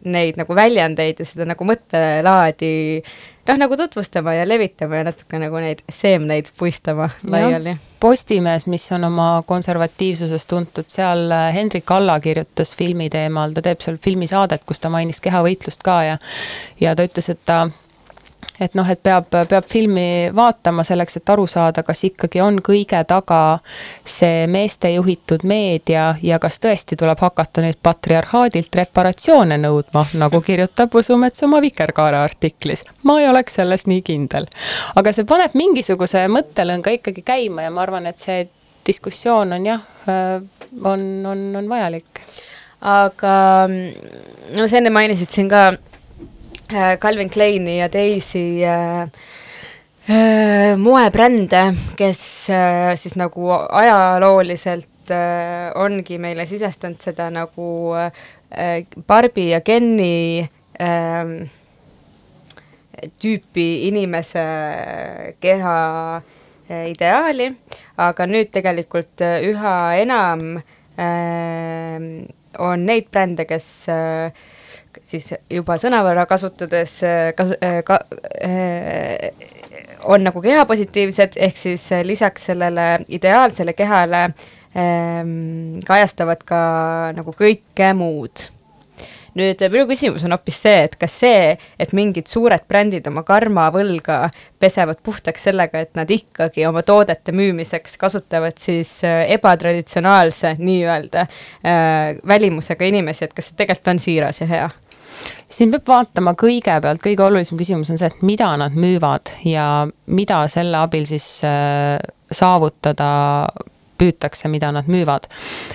neid nagu väljendeid ja seda nagu mõttelaadi noh, nagu tutvustama ja levitama ja natuke nagu neid seemneid puistama laiali. Postimees, mis on oma konservatiivsusest tuntud, seal äh, Hendrik Alla kirjutas filmi teemal, ta teeb seal filmisaadet, kus ta mainis kehavõitlust ka ja ja ta ütles, et ta et noh, et peab, peab filmi vaatama selleks, et aru saada, kas ikkagi on kõige taga see meeste juhitud meedia ja kas tõesti tuleb hakata nüüd patriarhaadilt reparatsioone nõudma, nagu kirjutab Usumets oma Vikerkaare artiklis. ma ei oleks selles nii kindel. aga see paneb mingisuguse mõttelõnga ikkagi käima ja ma arvan, et see diskussioon on jah, on, on, on vajalik. aga no sa enne mainisid siin ka Äh, Calvin Kleini ja teisi äh, äh, moebrände, kes äh, siis nagu ajalooliselt äh, ongi meile sisestanud seda nagu äh, Barbi ja Kenni äh, tüüpi inimese keha äh, ideaali, aga nüüd tegelikult äh, üha enam äh, on neid brände, kes äh, siis juba sõnavara kasutades äh, kas, äh, ka, äh, on nagu kehapositiivsed, ehk siis lisaks sellele ideaalsele kehale ähm, kajastavad ka nagu kõike muud nüüd minu küsimus on hoopis see, et kas see, et mingid suured brändid oma karma võlga pesevad puhtaks sellega, et nad ikkagi oma toodete müümiseks kasutavad siis ebatraditsionaalse nii-öelda äh, välimusega inimesi, et kas see tegelikult on siiras ja hea? Siin peab vaatama kõigepealt, kõige olulisem küsimus on see, et mida nad müüvad ja mida selle abil siis äh, saavutada püütakse, mida nad müüvad.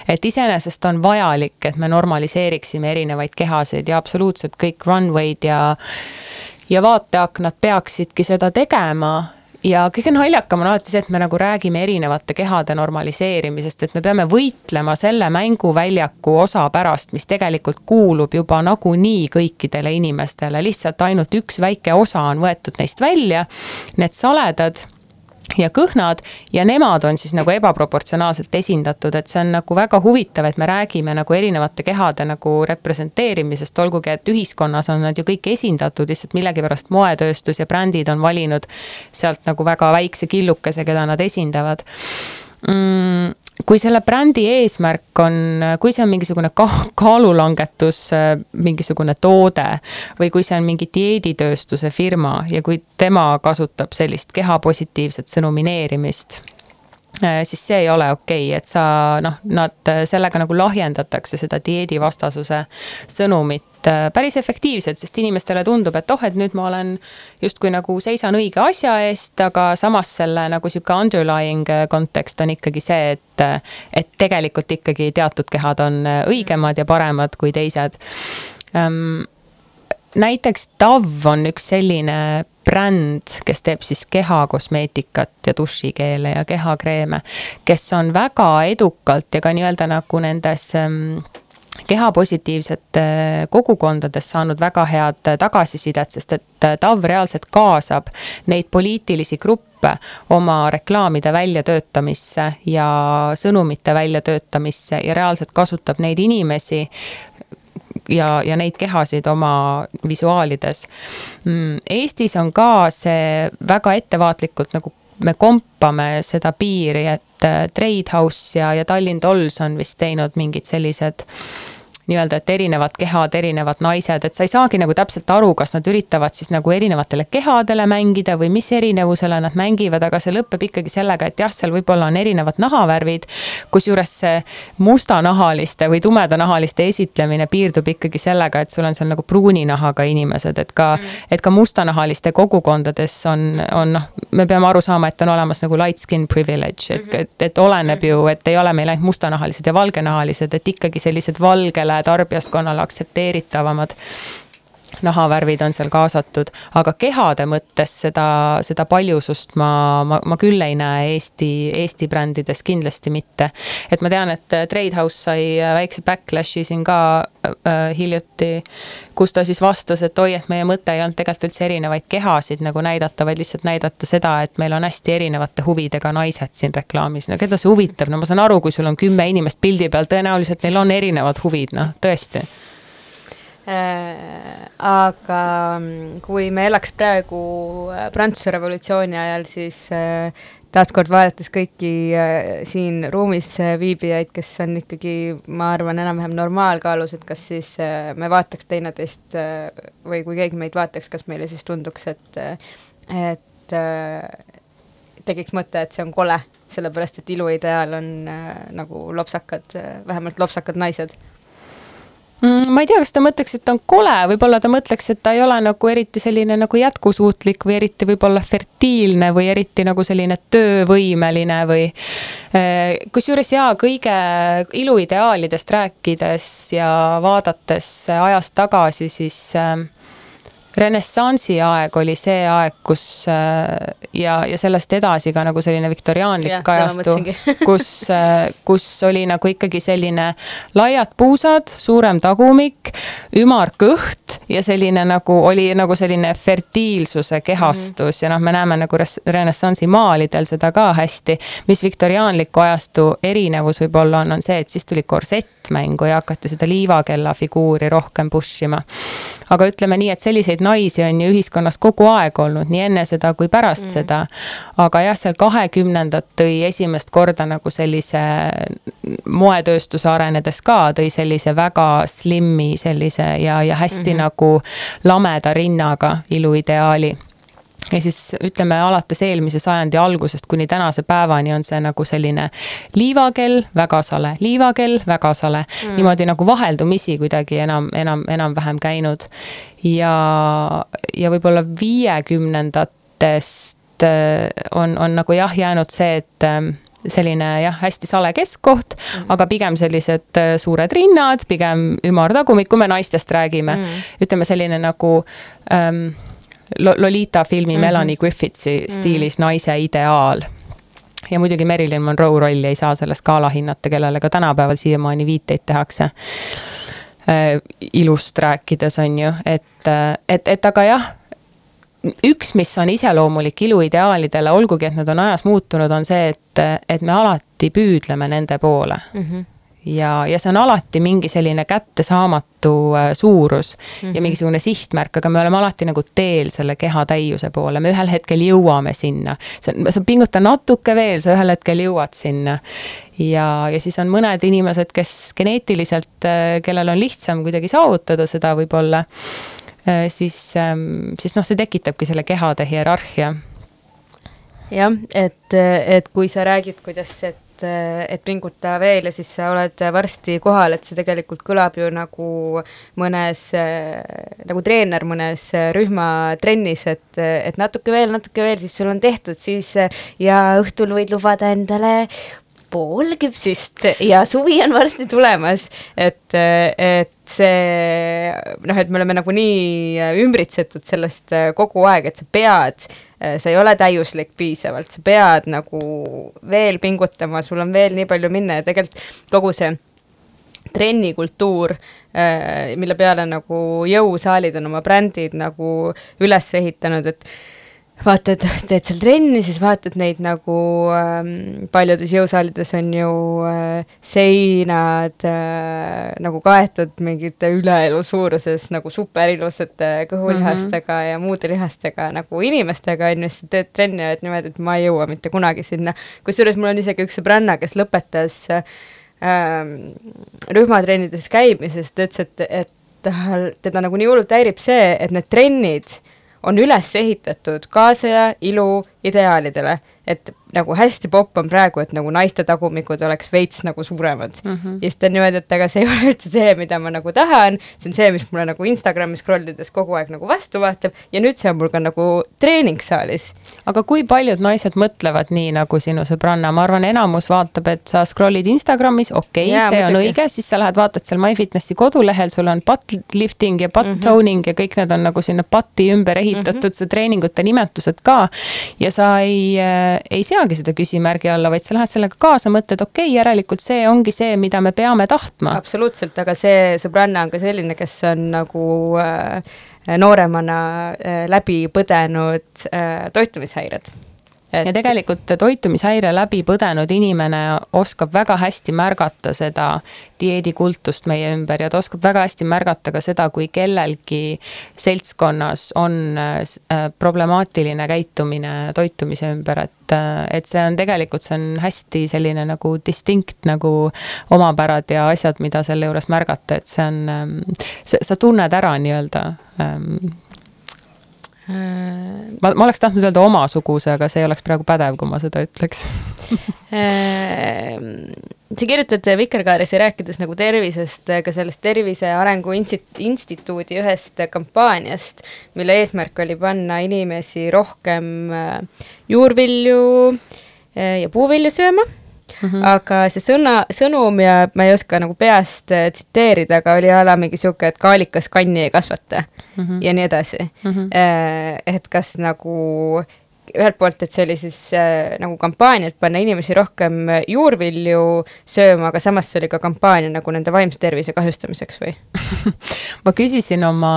et iseenesest on vajalik, et me normaliseeriksime erinevaid kehasid ja absoluutselt kõik runway'd ja ja vaateaknad peaksidki seda tegema ja kõige naljakam on alati see, et me nagu räägime erinevate kehade normaliseerimisest, et me peame võitlema selle mänguväljaku osa pärast, mis tegelikult kuulub juba nagunii kõikidele inimestele, lihtsalt ainult üks väike osa on võetud neist välja. Need saledad ja kõhnad ja nemad on siis nagu ebaproportsionaalselt esindatud, et see on nagu väga huvitav, et me räägime nagu erinevate kehade nagu representeerimisest, olgugi et ühiskonnas on nad ju kõik esindatud, lihtsalt millegipärast moetööstus ja brändid on valinud sealt nagu väga väikse killukese, keda nad esindavad. Mm, kui selle brändi eesmärk on, kui see on mingisugune ka-, kaalulangetus, mingisugune toode või kui see on mingi dieeditööstuse firma ja kui tema kasutab sellist kehapositiivset sõnumineerimist Äh, siis see ei ole okei okay,, et sa noh, nad äh, sellega nagu lahjendatakse seda dieedivastasuse sõnumit äh, päris efektiivselt, sest inimestele tundub, et oh, et nüüd ma olen justkui nagu seisan õige asja eest, aga samas selle nagu sihuke underlying kontekst on ikkagi see, et, et tegelikult ikkagi teatud kehad on õigemad ja paremad kui teised. Näiteks Dove on üks selline bränd, kes teeb siis kehakosmeetikat ja dušikeele ja kehakreeme, kes on väga edukalt ja ka nii-öelda nagu nendes ähm, kehapositiivsete kogukondades saanud väga head tagasisidet, sest et TAV reaalselt kaasab neid poliitilisi gruppe oma reklaamide väljatöötamisse ja sõnumite väljatöötamisse ja reaalselt kasutab neid inimesi ja, ja neid kehasid oma visuaalides. Mm, Eestis on ka see väga ettevaatlikult nagu me kompame seda piiri, et äh, Trade House ja, ja Tallinn Dolls on vist teinud mingid sellised nii-öelda, et erinevad kehad, erinevad naised, et sa ei saagi nagu täpselt aru, kas nad üritavad siis nagu erinevatele kehadele mängida või mis erinevusele nad mängivad, aga see lõpeb ikkagi sellega, et jah, seal võib-olla on erinevad nahavärvid. kusjuures see mustanahaliste või tumedanahaliste esitlemine piirdub ikkagi sellega, et sul on seal nagu pruuni nahaga inimesed, et ka mm., et ka mustanahaliste kogukondades on, on noh, me peame aru saama, et on olemas nagu light skin privilege, et -hmm. et, et oleneb -hmm. ju, et ei ole meil ainult mustanahalised ja valgenahalised, et ikkagi sellised valgele kõigile tarbijaskonnale aktsepteeritavamad nahavärvid on seal kaasatud, aga kehade mõttes seda, seda paljusust ma, ma, ma küll ei näe Eesti, Eesti brändides kindlasti mitte. et ma tean, et Trade House sai väikse backlash'i siin ka äh, hiljuti, kus ta siis vastas, et oi, et meie mõte ei olnud tegelikult üldse erinevaid kehasid nagu näidata, vaid lihtsalt näidata seda, et meil on hästi erinevate huvidega naised siin reklaamis. no keda see huvitab, no ma saan aru, kui sul on kümme inimest pildi peal, tõenäoliselt neil on erinevad huvid, noh, tõesti Äh, aga mm, kui me elaks praegu äh, Prantsuse revolutsiooni ajal, siis äh, taaskord vaadates kõiki siin ruumis viibijaid, kes on ikkagi, ma arvan, enam-vähem normaalkaalus, et kas siis me vaataks teineteist või kui keegi meid vaataks, kas meile siis tunduks, et, et tekiks mõte, et see on kole, sellepärast et iluideaal on nagu lopsakad, vähemalt lopsakad naised ma ei tea, kas ta mõtleks, et ta on kole, võib-olla ta mõtleks, et ta ei ole nagu eriti selline nagu jätkusuutlik või eriti võib-olla fertiilne või eriti nagu selline töövõimeline või. Eh, kusjuures jaa, kõige iluideaalidest rääkides ja vaadates ajast tagasi, siis äh, renessansi aeg oli see aeg, kus äh, ja, ja sellest edasi ka nagu selline viktoriaanlik ajastu, *laughs* kus, äh, kus oli nagu ikkagi selline laiad puusad, suurem tagumik, ümar kõht ja selline nagu oli nagu selline fertiilsuse kehastus mm -hmm. ja noh, me näeme nagu renessansi maalidel seda ka hästi. mis viktoriaanliku ajastu erinevus võib-olla on, on see, et siis tuli korsett mängu ja hakati seda liivakella figuuri rohkem push ima. aga ütleme nii, et selliseid naisi on ju ühiskonnas kogu aeg olnud, nii enne seda kui pärast mm. seda. aga jah, seal kahekümnendad tõi esimest korda nagu sellise moetööstuse arenedes ka, tõi sellise väga slimmi sellise ja, ja hästi mm -hmm. nagu lameda rinnaga iluideaali ja siis ütleme alates eelmise sajandi algusest kuni tänase päevani on see nagu selline liivakell, väga sale, liivakell, väga sale mm., niimoodi nagu vaheldumisi kuidagi enam, enam, enam-vähem käinud. ja, ja võib-olla viiekümnendatest äh, on, on nagu jah, jäänud see, et ähm, selline jah, hästi sale keskkoht mm, -hmm. aga pigem sellised äh, suured rinnad, pigem ümar tagumik, kui me naistest räägime mm. -hmm. ütleme selline nagu ähm, Lolita filmi mm -hmm. Melanie Griffithsi stiilis mm -hmm. naise ideaal ja muidugi Marilyn Monroe rolli ei saa sellest ka alahinnata, kellele ka tänapäeval siiamaani viiteid tehakse äh, ilust rääkides, on ju, et, et, et aga jah, üks, mis on iseloomulik iluideaalidele, olgugi et nad on ajas muutunud, on see, et, et me alati püüdleme nende poole mm. -hmm ja, ja see on alati mingi selline kättesaamatu äh, suurus mm -hmm. ja mhm. mingisugune sihtmärk, aga me oleme alati nagu teel selle keha täiuse poole, me ühel hetkel jõuame sinna. sa pinguta natuke veel, sa ühel hetkel jõuad sinna. ja, ja siis on mõned inimesed, kes geneetiliselt, äh, kellel on lihtsam kuidagi saavutada seda võib-olla, äh, siis, ähm, siis noh, see tekitabki selle kehade hierarhia jah, et, et kui sa räägid, kuidas, et et pinguta veel ja siis sa oled varsti kohal, et see tegelikult kõlab ju nagu mõnes, nagu treener mõnes rühmatrennis, et, et natuke veel, natuke veel, siis sul on tehtud, siis ja õhtul võid lubada endale pool küpsist ja suvi on varsti tulemas, et, et see noh, et me oleme nagunii ümbritsetud sellest kogu aeg, et sa pead Äh, sa ei ole täiuslik piisavalt, sa pead nagu veel pingutama, sul on veel nii palju minna ja tegelikult kogu see trennikultuur, äh, mille peale nagu jõusaalid on oma brändid nagu üles ehitanud, et vaatad, teed seal trenni, siis vaatad neid nagu ähm, paljudes jõusaalides on ju äh, seinad äh, nagu kaetud mingite üleelu suuruses nagu superilusate kõhulihastega mm -hmm. ja muude lihastega nagu inimestega on ju, siis teed trenni ja et niimoodi, et ma ei jõua mitte kunagi sinna. kusjuures mul on isegi üks sõbranna, kes lõpetas äh, rühmatrennides käimisest, ta ütles, et, et tal, teda nagu nii hullult häirib see, et need trennid on üles ehitatud kaasaja ilu ideaalidele, et nagu hästi popp on praegu, et nagu naiste tagumikud oleks veits nagu suuremad mm. -hmm. ja siis ta on niimoodi, et aga see ei *laughs* ole üldse see, mida ma nagu tahan, see on see, mis mulle nagu Instagrami scroll ides kogu aeg nagu vastu vaatab ja nüüd see on mul ka nagu treeningssaalis. aga kui paljud naised mõtlevad nii nagu sinu sõbranna, ma arvan, enamus vaatab, et sa scroll'id Instagramis, okei okay,, see on õige, siis sa lähed vaatad seal MyFitnessi kodulehel, sul on butt lifting ja butt mm -hmm. toning ja kõik need on nagu sinna butt'i ümber ehitatud mm, -hmm. see treeningute nimetused ka ja sa ei äh,, ei seagi seda küsimärgi alla, vaid sa lähed sellega kaasa, mõtled, okei okay,, järelikult see ongi see, mida me peame tahtma. absoluutselt, aga see sõbranna on ka selline, kes on nagu äh, nooremana äh, läbi põdenud äh, toitumishäired et.... ja tegelikult toitumishäire läbi põdenud inimene oskab väga hästi märgata seda dieedikultust meie ümber ja ta oskab väga hästi märgata ka seda, kui kellelgi seltskonnas on äh, problemaatiline käitumine toitumise ümber, et, äh, et see on tegelikult, see on hästi selline nagu distinkt nagu omapärad ja asjad, mida selle juures märgata, et see on, ähm, sa tunned ära nii-öelda ähm, Äh, ma, ma oleks tahtnud öelda omasuguse, aga see ei oleks praegu pädev, kui ma seda ütleks. Äh, sa kirjutad Vikerkaares ja rääkides nagu tervisest, ka sellest Tervise Arengu Instituudi ühest kampaaniast, mille eesmärk oli panna inimesi rohkem äh, juurvilju ja puuvilju sööma mm. -hmm. aga see sõna, sõnum ja ma ei oska nagu peast äh, tsiteerida, aga oli a la mingi sihuke, et kaalikas kanni ei kasvata mm -hmm. ja nii edasi mm. -hmm. et kas nagu ühelt poolt, et see oli siis äh, nagu kampaania, et panna inimesi rohkem juurvilju sööma, aga samas see oli ka kampaania nagu nende vaimse tervise kahjustamiseks või *laughs* ma küsisin oma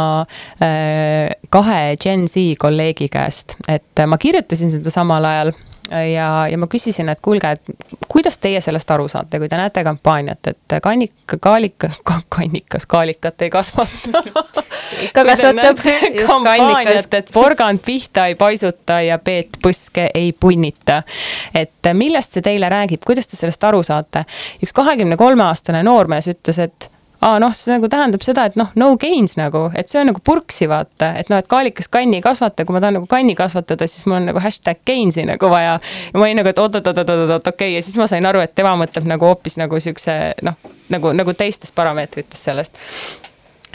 äh, kahe Gen Z kolleegi käest, et ma kirjutasin seda samal ajal ja, ja ma küsisin, et kuulge, et kuidas teie sellest aru saate, kui te näete kampaaniat, et kannik, kaalika ka,, kannikas, kaalikat ei kasvata *laughs* ikka kasvatab. kampaaniat, et porgand pihta ei paisuta ja Peet Põske ei punnita. et millest see teile räägib, kuidas te sellest aru saate? üks kahekümne kolme aastane noormees ütles, et aa noh, see nagu tähendab seda, et noh, no gains nagu, et see on nagu purksi vaata, et noh, et kaalikas kanni ei kasvata, kui ma tahan nagu kanni kasvatada, siis mul on nagu hashtag gains'i nagu vaja. ja ma olin nagu, et oot-oot-oot-oot-oot, okei okay. ja siis ma sain aru, et tema mõtleb nagu hoopis nagu siukse noh, nagu, nagu teistest parameetritest sellest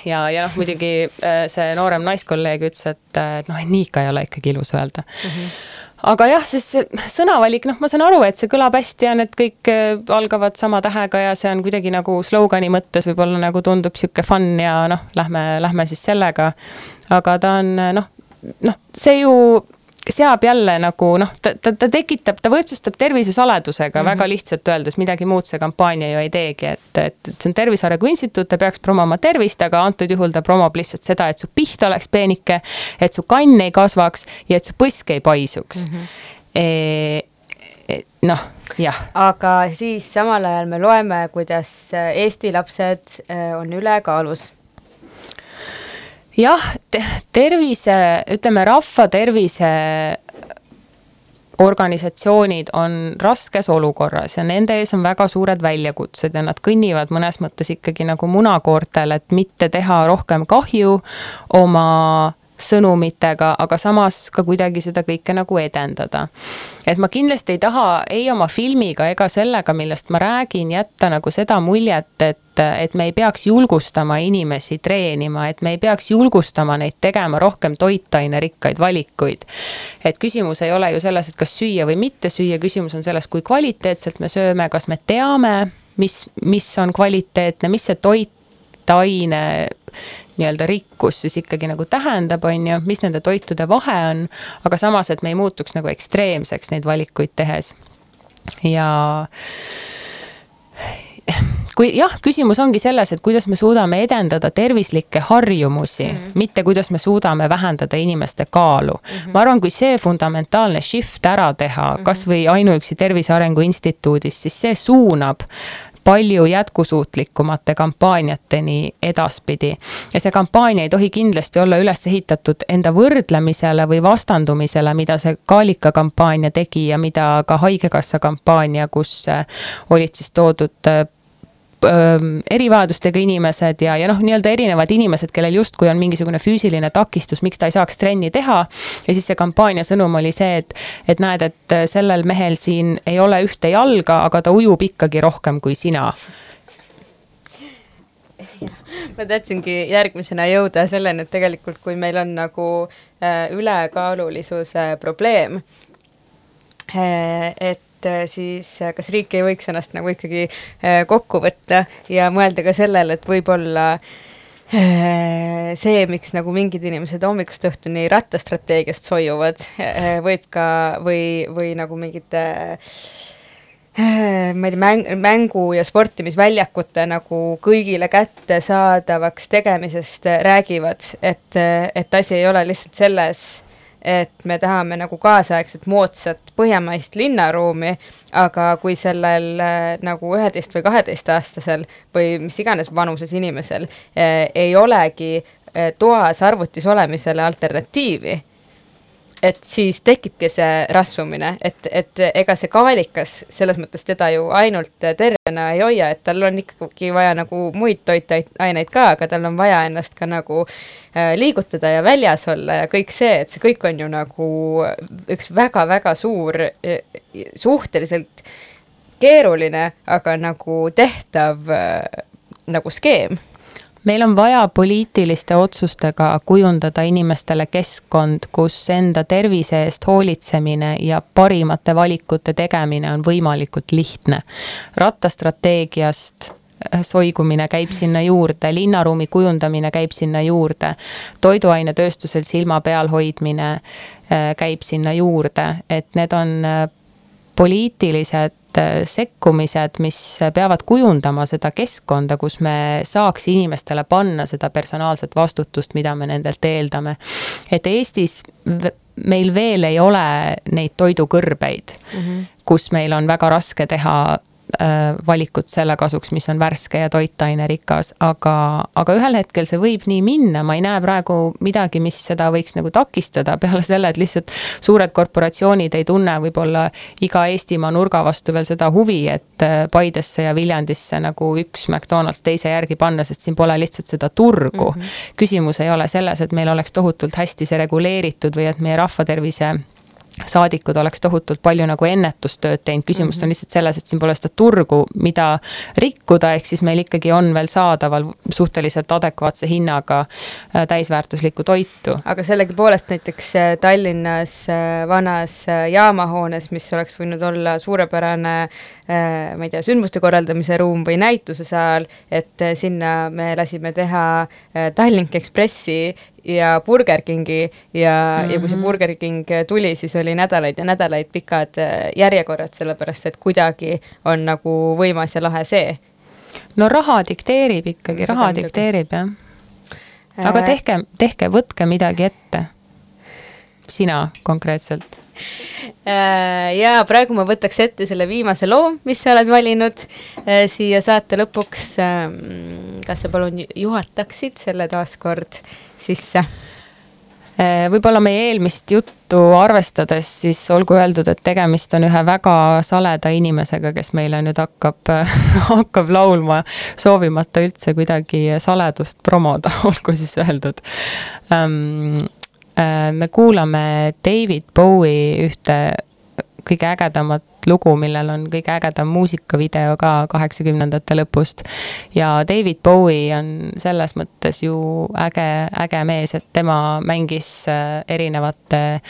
ja, ja noh, muidugi äh, see noorem naiskolleeg ütles, et, et noh, et nii ikka ei ole ikkagi ilus öelda mm. -hmm aga jah, siis sõnavalik, noh, ma saan aru, et see kõlab hästi ja need kõik äh, algavad sama tähega ja see on kuidagi nagu slogani mõttes võib-olla nagu tundub sihuke fun ja noh, lähme, lähme siis sellega. aga ta on noh, noh, see ju seab jälle nagu noh, ta, ta, ta tekitab, ta võrdsustab tervisesaladusega mm -hmm. väga lihtsalt öeldes, midagi muud see kampaania ju ei teegi, et, et, et see on Tervise Arengu Instituut, ta peaks promoma tervist, aga antud juhul ta promob lihtsalt seda, et su piht oleks peenike, et su kann ei kasvaks ja et su põsk ei paisuks mm. -hmm. E noh, jah. aga siis samal ajal me loeme, kuidas Eesti lapsed eh, on ülekaalus jah te, tervise, ütleme rahva tervise organisatsioonid on raskes olukorras ja nende ees on väga suured väljakutsed ja nad kõnnivad mõnes mõttes ikkagi nagu munakoortel, et mitte teha rohkem kahju oma sõnumitega, aga samas ka kuidagi seda kõike nagu edendada. et ma kindlasti ei taha ei oma filmiga ega sellega, millest ma räägin, jätta nagu seda muljet, et et me ei peaks julgustama inimesi treenima, et me ei peaks julgustama neid tegema rohkem toitainerikkaid valikuid. et küsimus ei ole ju selles, et kas süüa või mitte süüa, küsimus on selles, kui kvaliteetselt me sööme, kas me teame, mis, mis on kvaliteetne, mis see toitaine nii-öelda rikkus siis ikkagi nagu tähendab, on ju, mis nende toitude vahe on, aga samas, et me ei muutuks nagu ekstreemseks neid valikuid tehes. ja kui jah, küsimus ongi selles, et kuidas me suudame edendada tervislikke harjumusi mm, -hmm. mitte kuidas me suudame vähendada inimeste kaalu mm. -hmm. ma arvan, kui see fundamentaalne shift ära teha mm -hmm. kasvõi ainuüksi Tervise Arengu Instituudis, siis see suunab palju jätkusuutlikumate kampaaniateni edaspidi. ja see kampaania ei tohi kindlasti olla üles ehitatud enda võrdlemisele või vastandumisele, mida see Kaalika kampaania tegi ja mida ka Haigekassa kampaania, kus äh, olid siis toodud äh, erivajadustega inimesed ja, ja noh, nii-öelda erinevad inimesed, kellel justkui on mingisugune füüsiline takistus, miks ta ei saaks trenni teha. ja siis see kampaania sõnum oli see, et, et näed, et sellel mehel siin ei ole ühte jalga, aga ta ujub ikkagi rohkem kui sina ma tahtsingi järgmisena jõuda selleni, et tegelikult, kui meil on nagu äh, ülekaalulisuse probleem äh,, et et äh, siis äh, kas riik ei võiks ennast nagu ikkagi äh, kokku võtta ja mõelda ka sellele, et võib-olla see, miks nagu mingid inimesed hommikust õhtuni rattastrateegiast soiuvad, võib ka või, või nagu mingite ma ei tea, mäng, mängu ja sportimisväljakute nagu kõigile kättesaadavaks tegemisest räägivad, et, et asi ei ole lihtsalt selles et me tahame nagu kaasaegset moodsat põhjamaist linnaruumi, aga kui sellel äh, nagu üheteist või kaheteistaastasel või mis iganes vanuses inimesel äh, ei olegi äh, toas arvutis olemisele alternatiivi et siis tekibki see rasvumine, et, et ega see kaalikas selles mõttes teda ju ainult tervena ei hoia, et tal on ikkagi vaja nagu muid toitaineid ka, aga tal on vaja ennast ka nagu äh, liigutada ja väljas olla ja kõik see, et see kõik on ju nagu üks väga-väga suur, suhteliselt keeruline, aga nagu tehtav äh, nagu skeem meil on vaja poliitiliste otsustega kujundada inimestele keskkond, kus enda tervise eest hoolitsemine ja parimate valikute tegemine on võimalikult lihtne. rattastrateegiast äh, soigumine käib sinna juurde, linnaruumi kujundamine käib sinna juurde, toiduainetööstusel silma peal hoidmine äh, käib sinna juurde, et need on äh, poliitilised sekkumised, mis peavad kujundama seda keskkonda, kus me saaks inimestele panna seda personaalset vastutust, mida me nendelt eeldame. et Eestis meil veel ei ole neid toidukõrbeid mm, -hmm. kus meil on väga raske teha Äh, valikut selle kasuks, mis on värske ja toitainerikas, aga, aga ühel hetkel see võib nii minna, ma ei näe praegu midagi, mis seda võiks nagu takistada, peale selle, et lihtsalt suured korporatsioonid ei tunne võib-olla iga Eestimaa nurga vastu veel seda huvi, et äh, Paidesse ja Viljandisse nagu üks McDonalds teise järgi panna, sest siin pole lihtsalt seda turgu mm. -hmm. küsimus ei ole selles, et meil oleks tohutult hästi see reguleeritud või et meie rahvatervise saadikud oleks tohutult palju nagu ennetustööd teinud, küsimus mm -hmm. on lihtsalt selles, et siin pole seda turgu, mida rikkuda, ehk siis meil ikkagi on veel saadaval suhteliselt adekvaatse hinnaga äh, täisväärtuslikku toitu. aga sellegipoolest näiteks äh, Tallinnas äh, vanas jaamahoones, mis oleks võinud olla suurepärane ma ei tea, sündmuste korraldamise ruum või näitusesaal, et sinna me lasime teha Tallink Ekspressi ja Burger Kingi ja mm, -hmm. ja kui see Mhm. Burger King tuli, siis oli nädalaid ja nädalaid pikad äh, järjekorrad, sellepärast et kuidagi on nagu võimas ja lahe see. no raha dikteerib ikkagi, raha dikteerib jah. aga Äh, tehke, tehke, võtke midagi ette. sina konkreetselt. Äh, ja praegu ma võtaks ette selle viimase loo, mis sa oled valinud äh, siia saate lõpuks. kas sa palun juhataksid selle taaskord sisse? Eh, võib-olla meie eelmist juttu arvestades, siis olgu öeldud, et tegemist on ühe väga saleda inimesega, kes meile nüüd hakkab, *laughs* hakkab laulma, soovimata üldse kuidagi saledust promoda, *laughs* olgu siis öeldud um, me kuulame David Bowie ühte kõige ägedamat lugu, millel on kõige ägedam muusikavideo ka kaheksakümnendate lõpust. ja David Bowie on selles mõttes ju äge, äge mees, et tema mängis äh, erinevate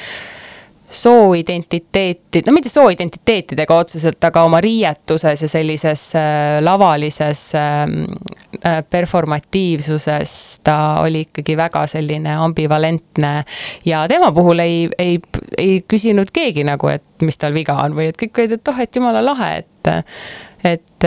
sooidentiteeti, no mitte sooidentiteetidega otseselt, aga oma riietuses ja sellises äh, lavalises äh, performatiivsuses ta oli ikkagi väga selline ambivalentne ja tema puhul ei, ei, ei küsinud keegi nagu, et mis tal viga on või et kõik olid, et oh, et jumala lahe, et et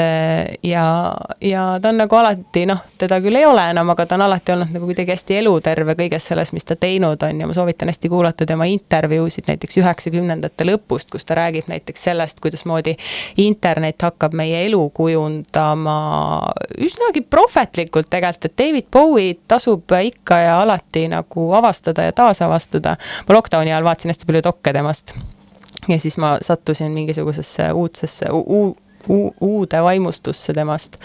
ja, ja ta on nagu alati noh, teda küll ei ole enam, aga ta on alati olnud nagu kuidagi hästi eluterve kõiges selles, mis ta teinud on. Ja ma soovitan hästi kuulata tema intervjuusid näiteks üheksakümnendate lõpust, kus ta räägib näiteks sellest, kuidasmoodi internet hakkab meie elu kujundama üsnagi prohvetlikult tegelikult, et David Bowie tasub ikka ja alati nagu avastada ja taasavastada. ma lockdowni ajal vaatasin hästi palju dokke temast. Ja siis ma sattusin mingisugusesse uudsesse uude vaimustusse temast.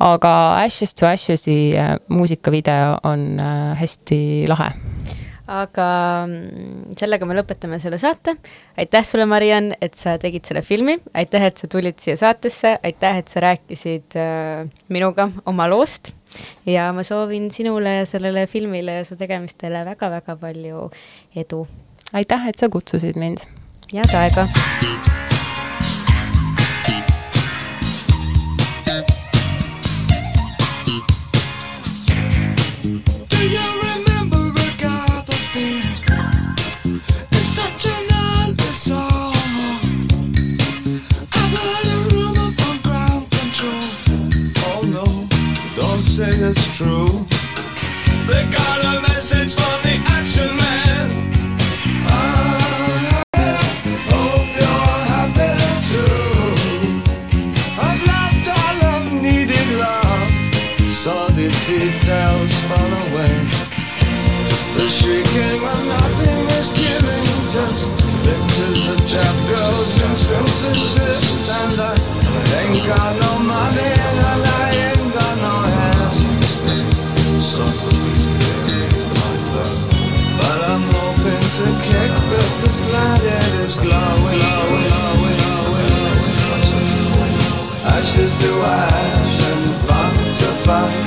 aga Ashes to Ashes'i äh, muusikavideo on äh, hästi lahe. aga mm, sellega me lõpetame selle saate. aitäh sulle, Mariann, et sa tegid selle filmi, aitäh, et sa tulid siia saatesse, aitäh, et sa rääkisid äh, minuga oma loost ja ma soovin sinule ja sellele filmile ja su tegemistele väga-väga palju edu. aitäh, et sa kutsusid mind. head aega. Say it's true. They got a message from the action man. I hope you're happy too. I've loved I've needed love. Away. The shrieking nothing is just pictures of and. And I ain't got to ash and fun to fun.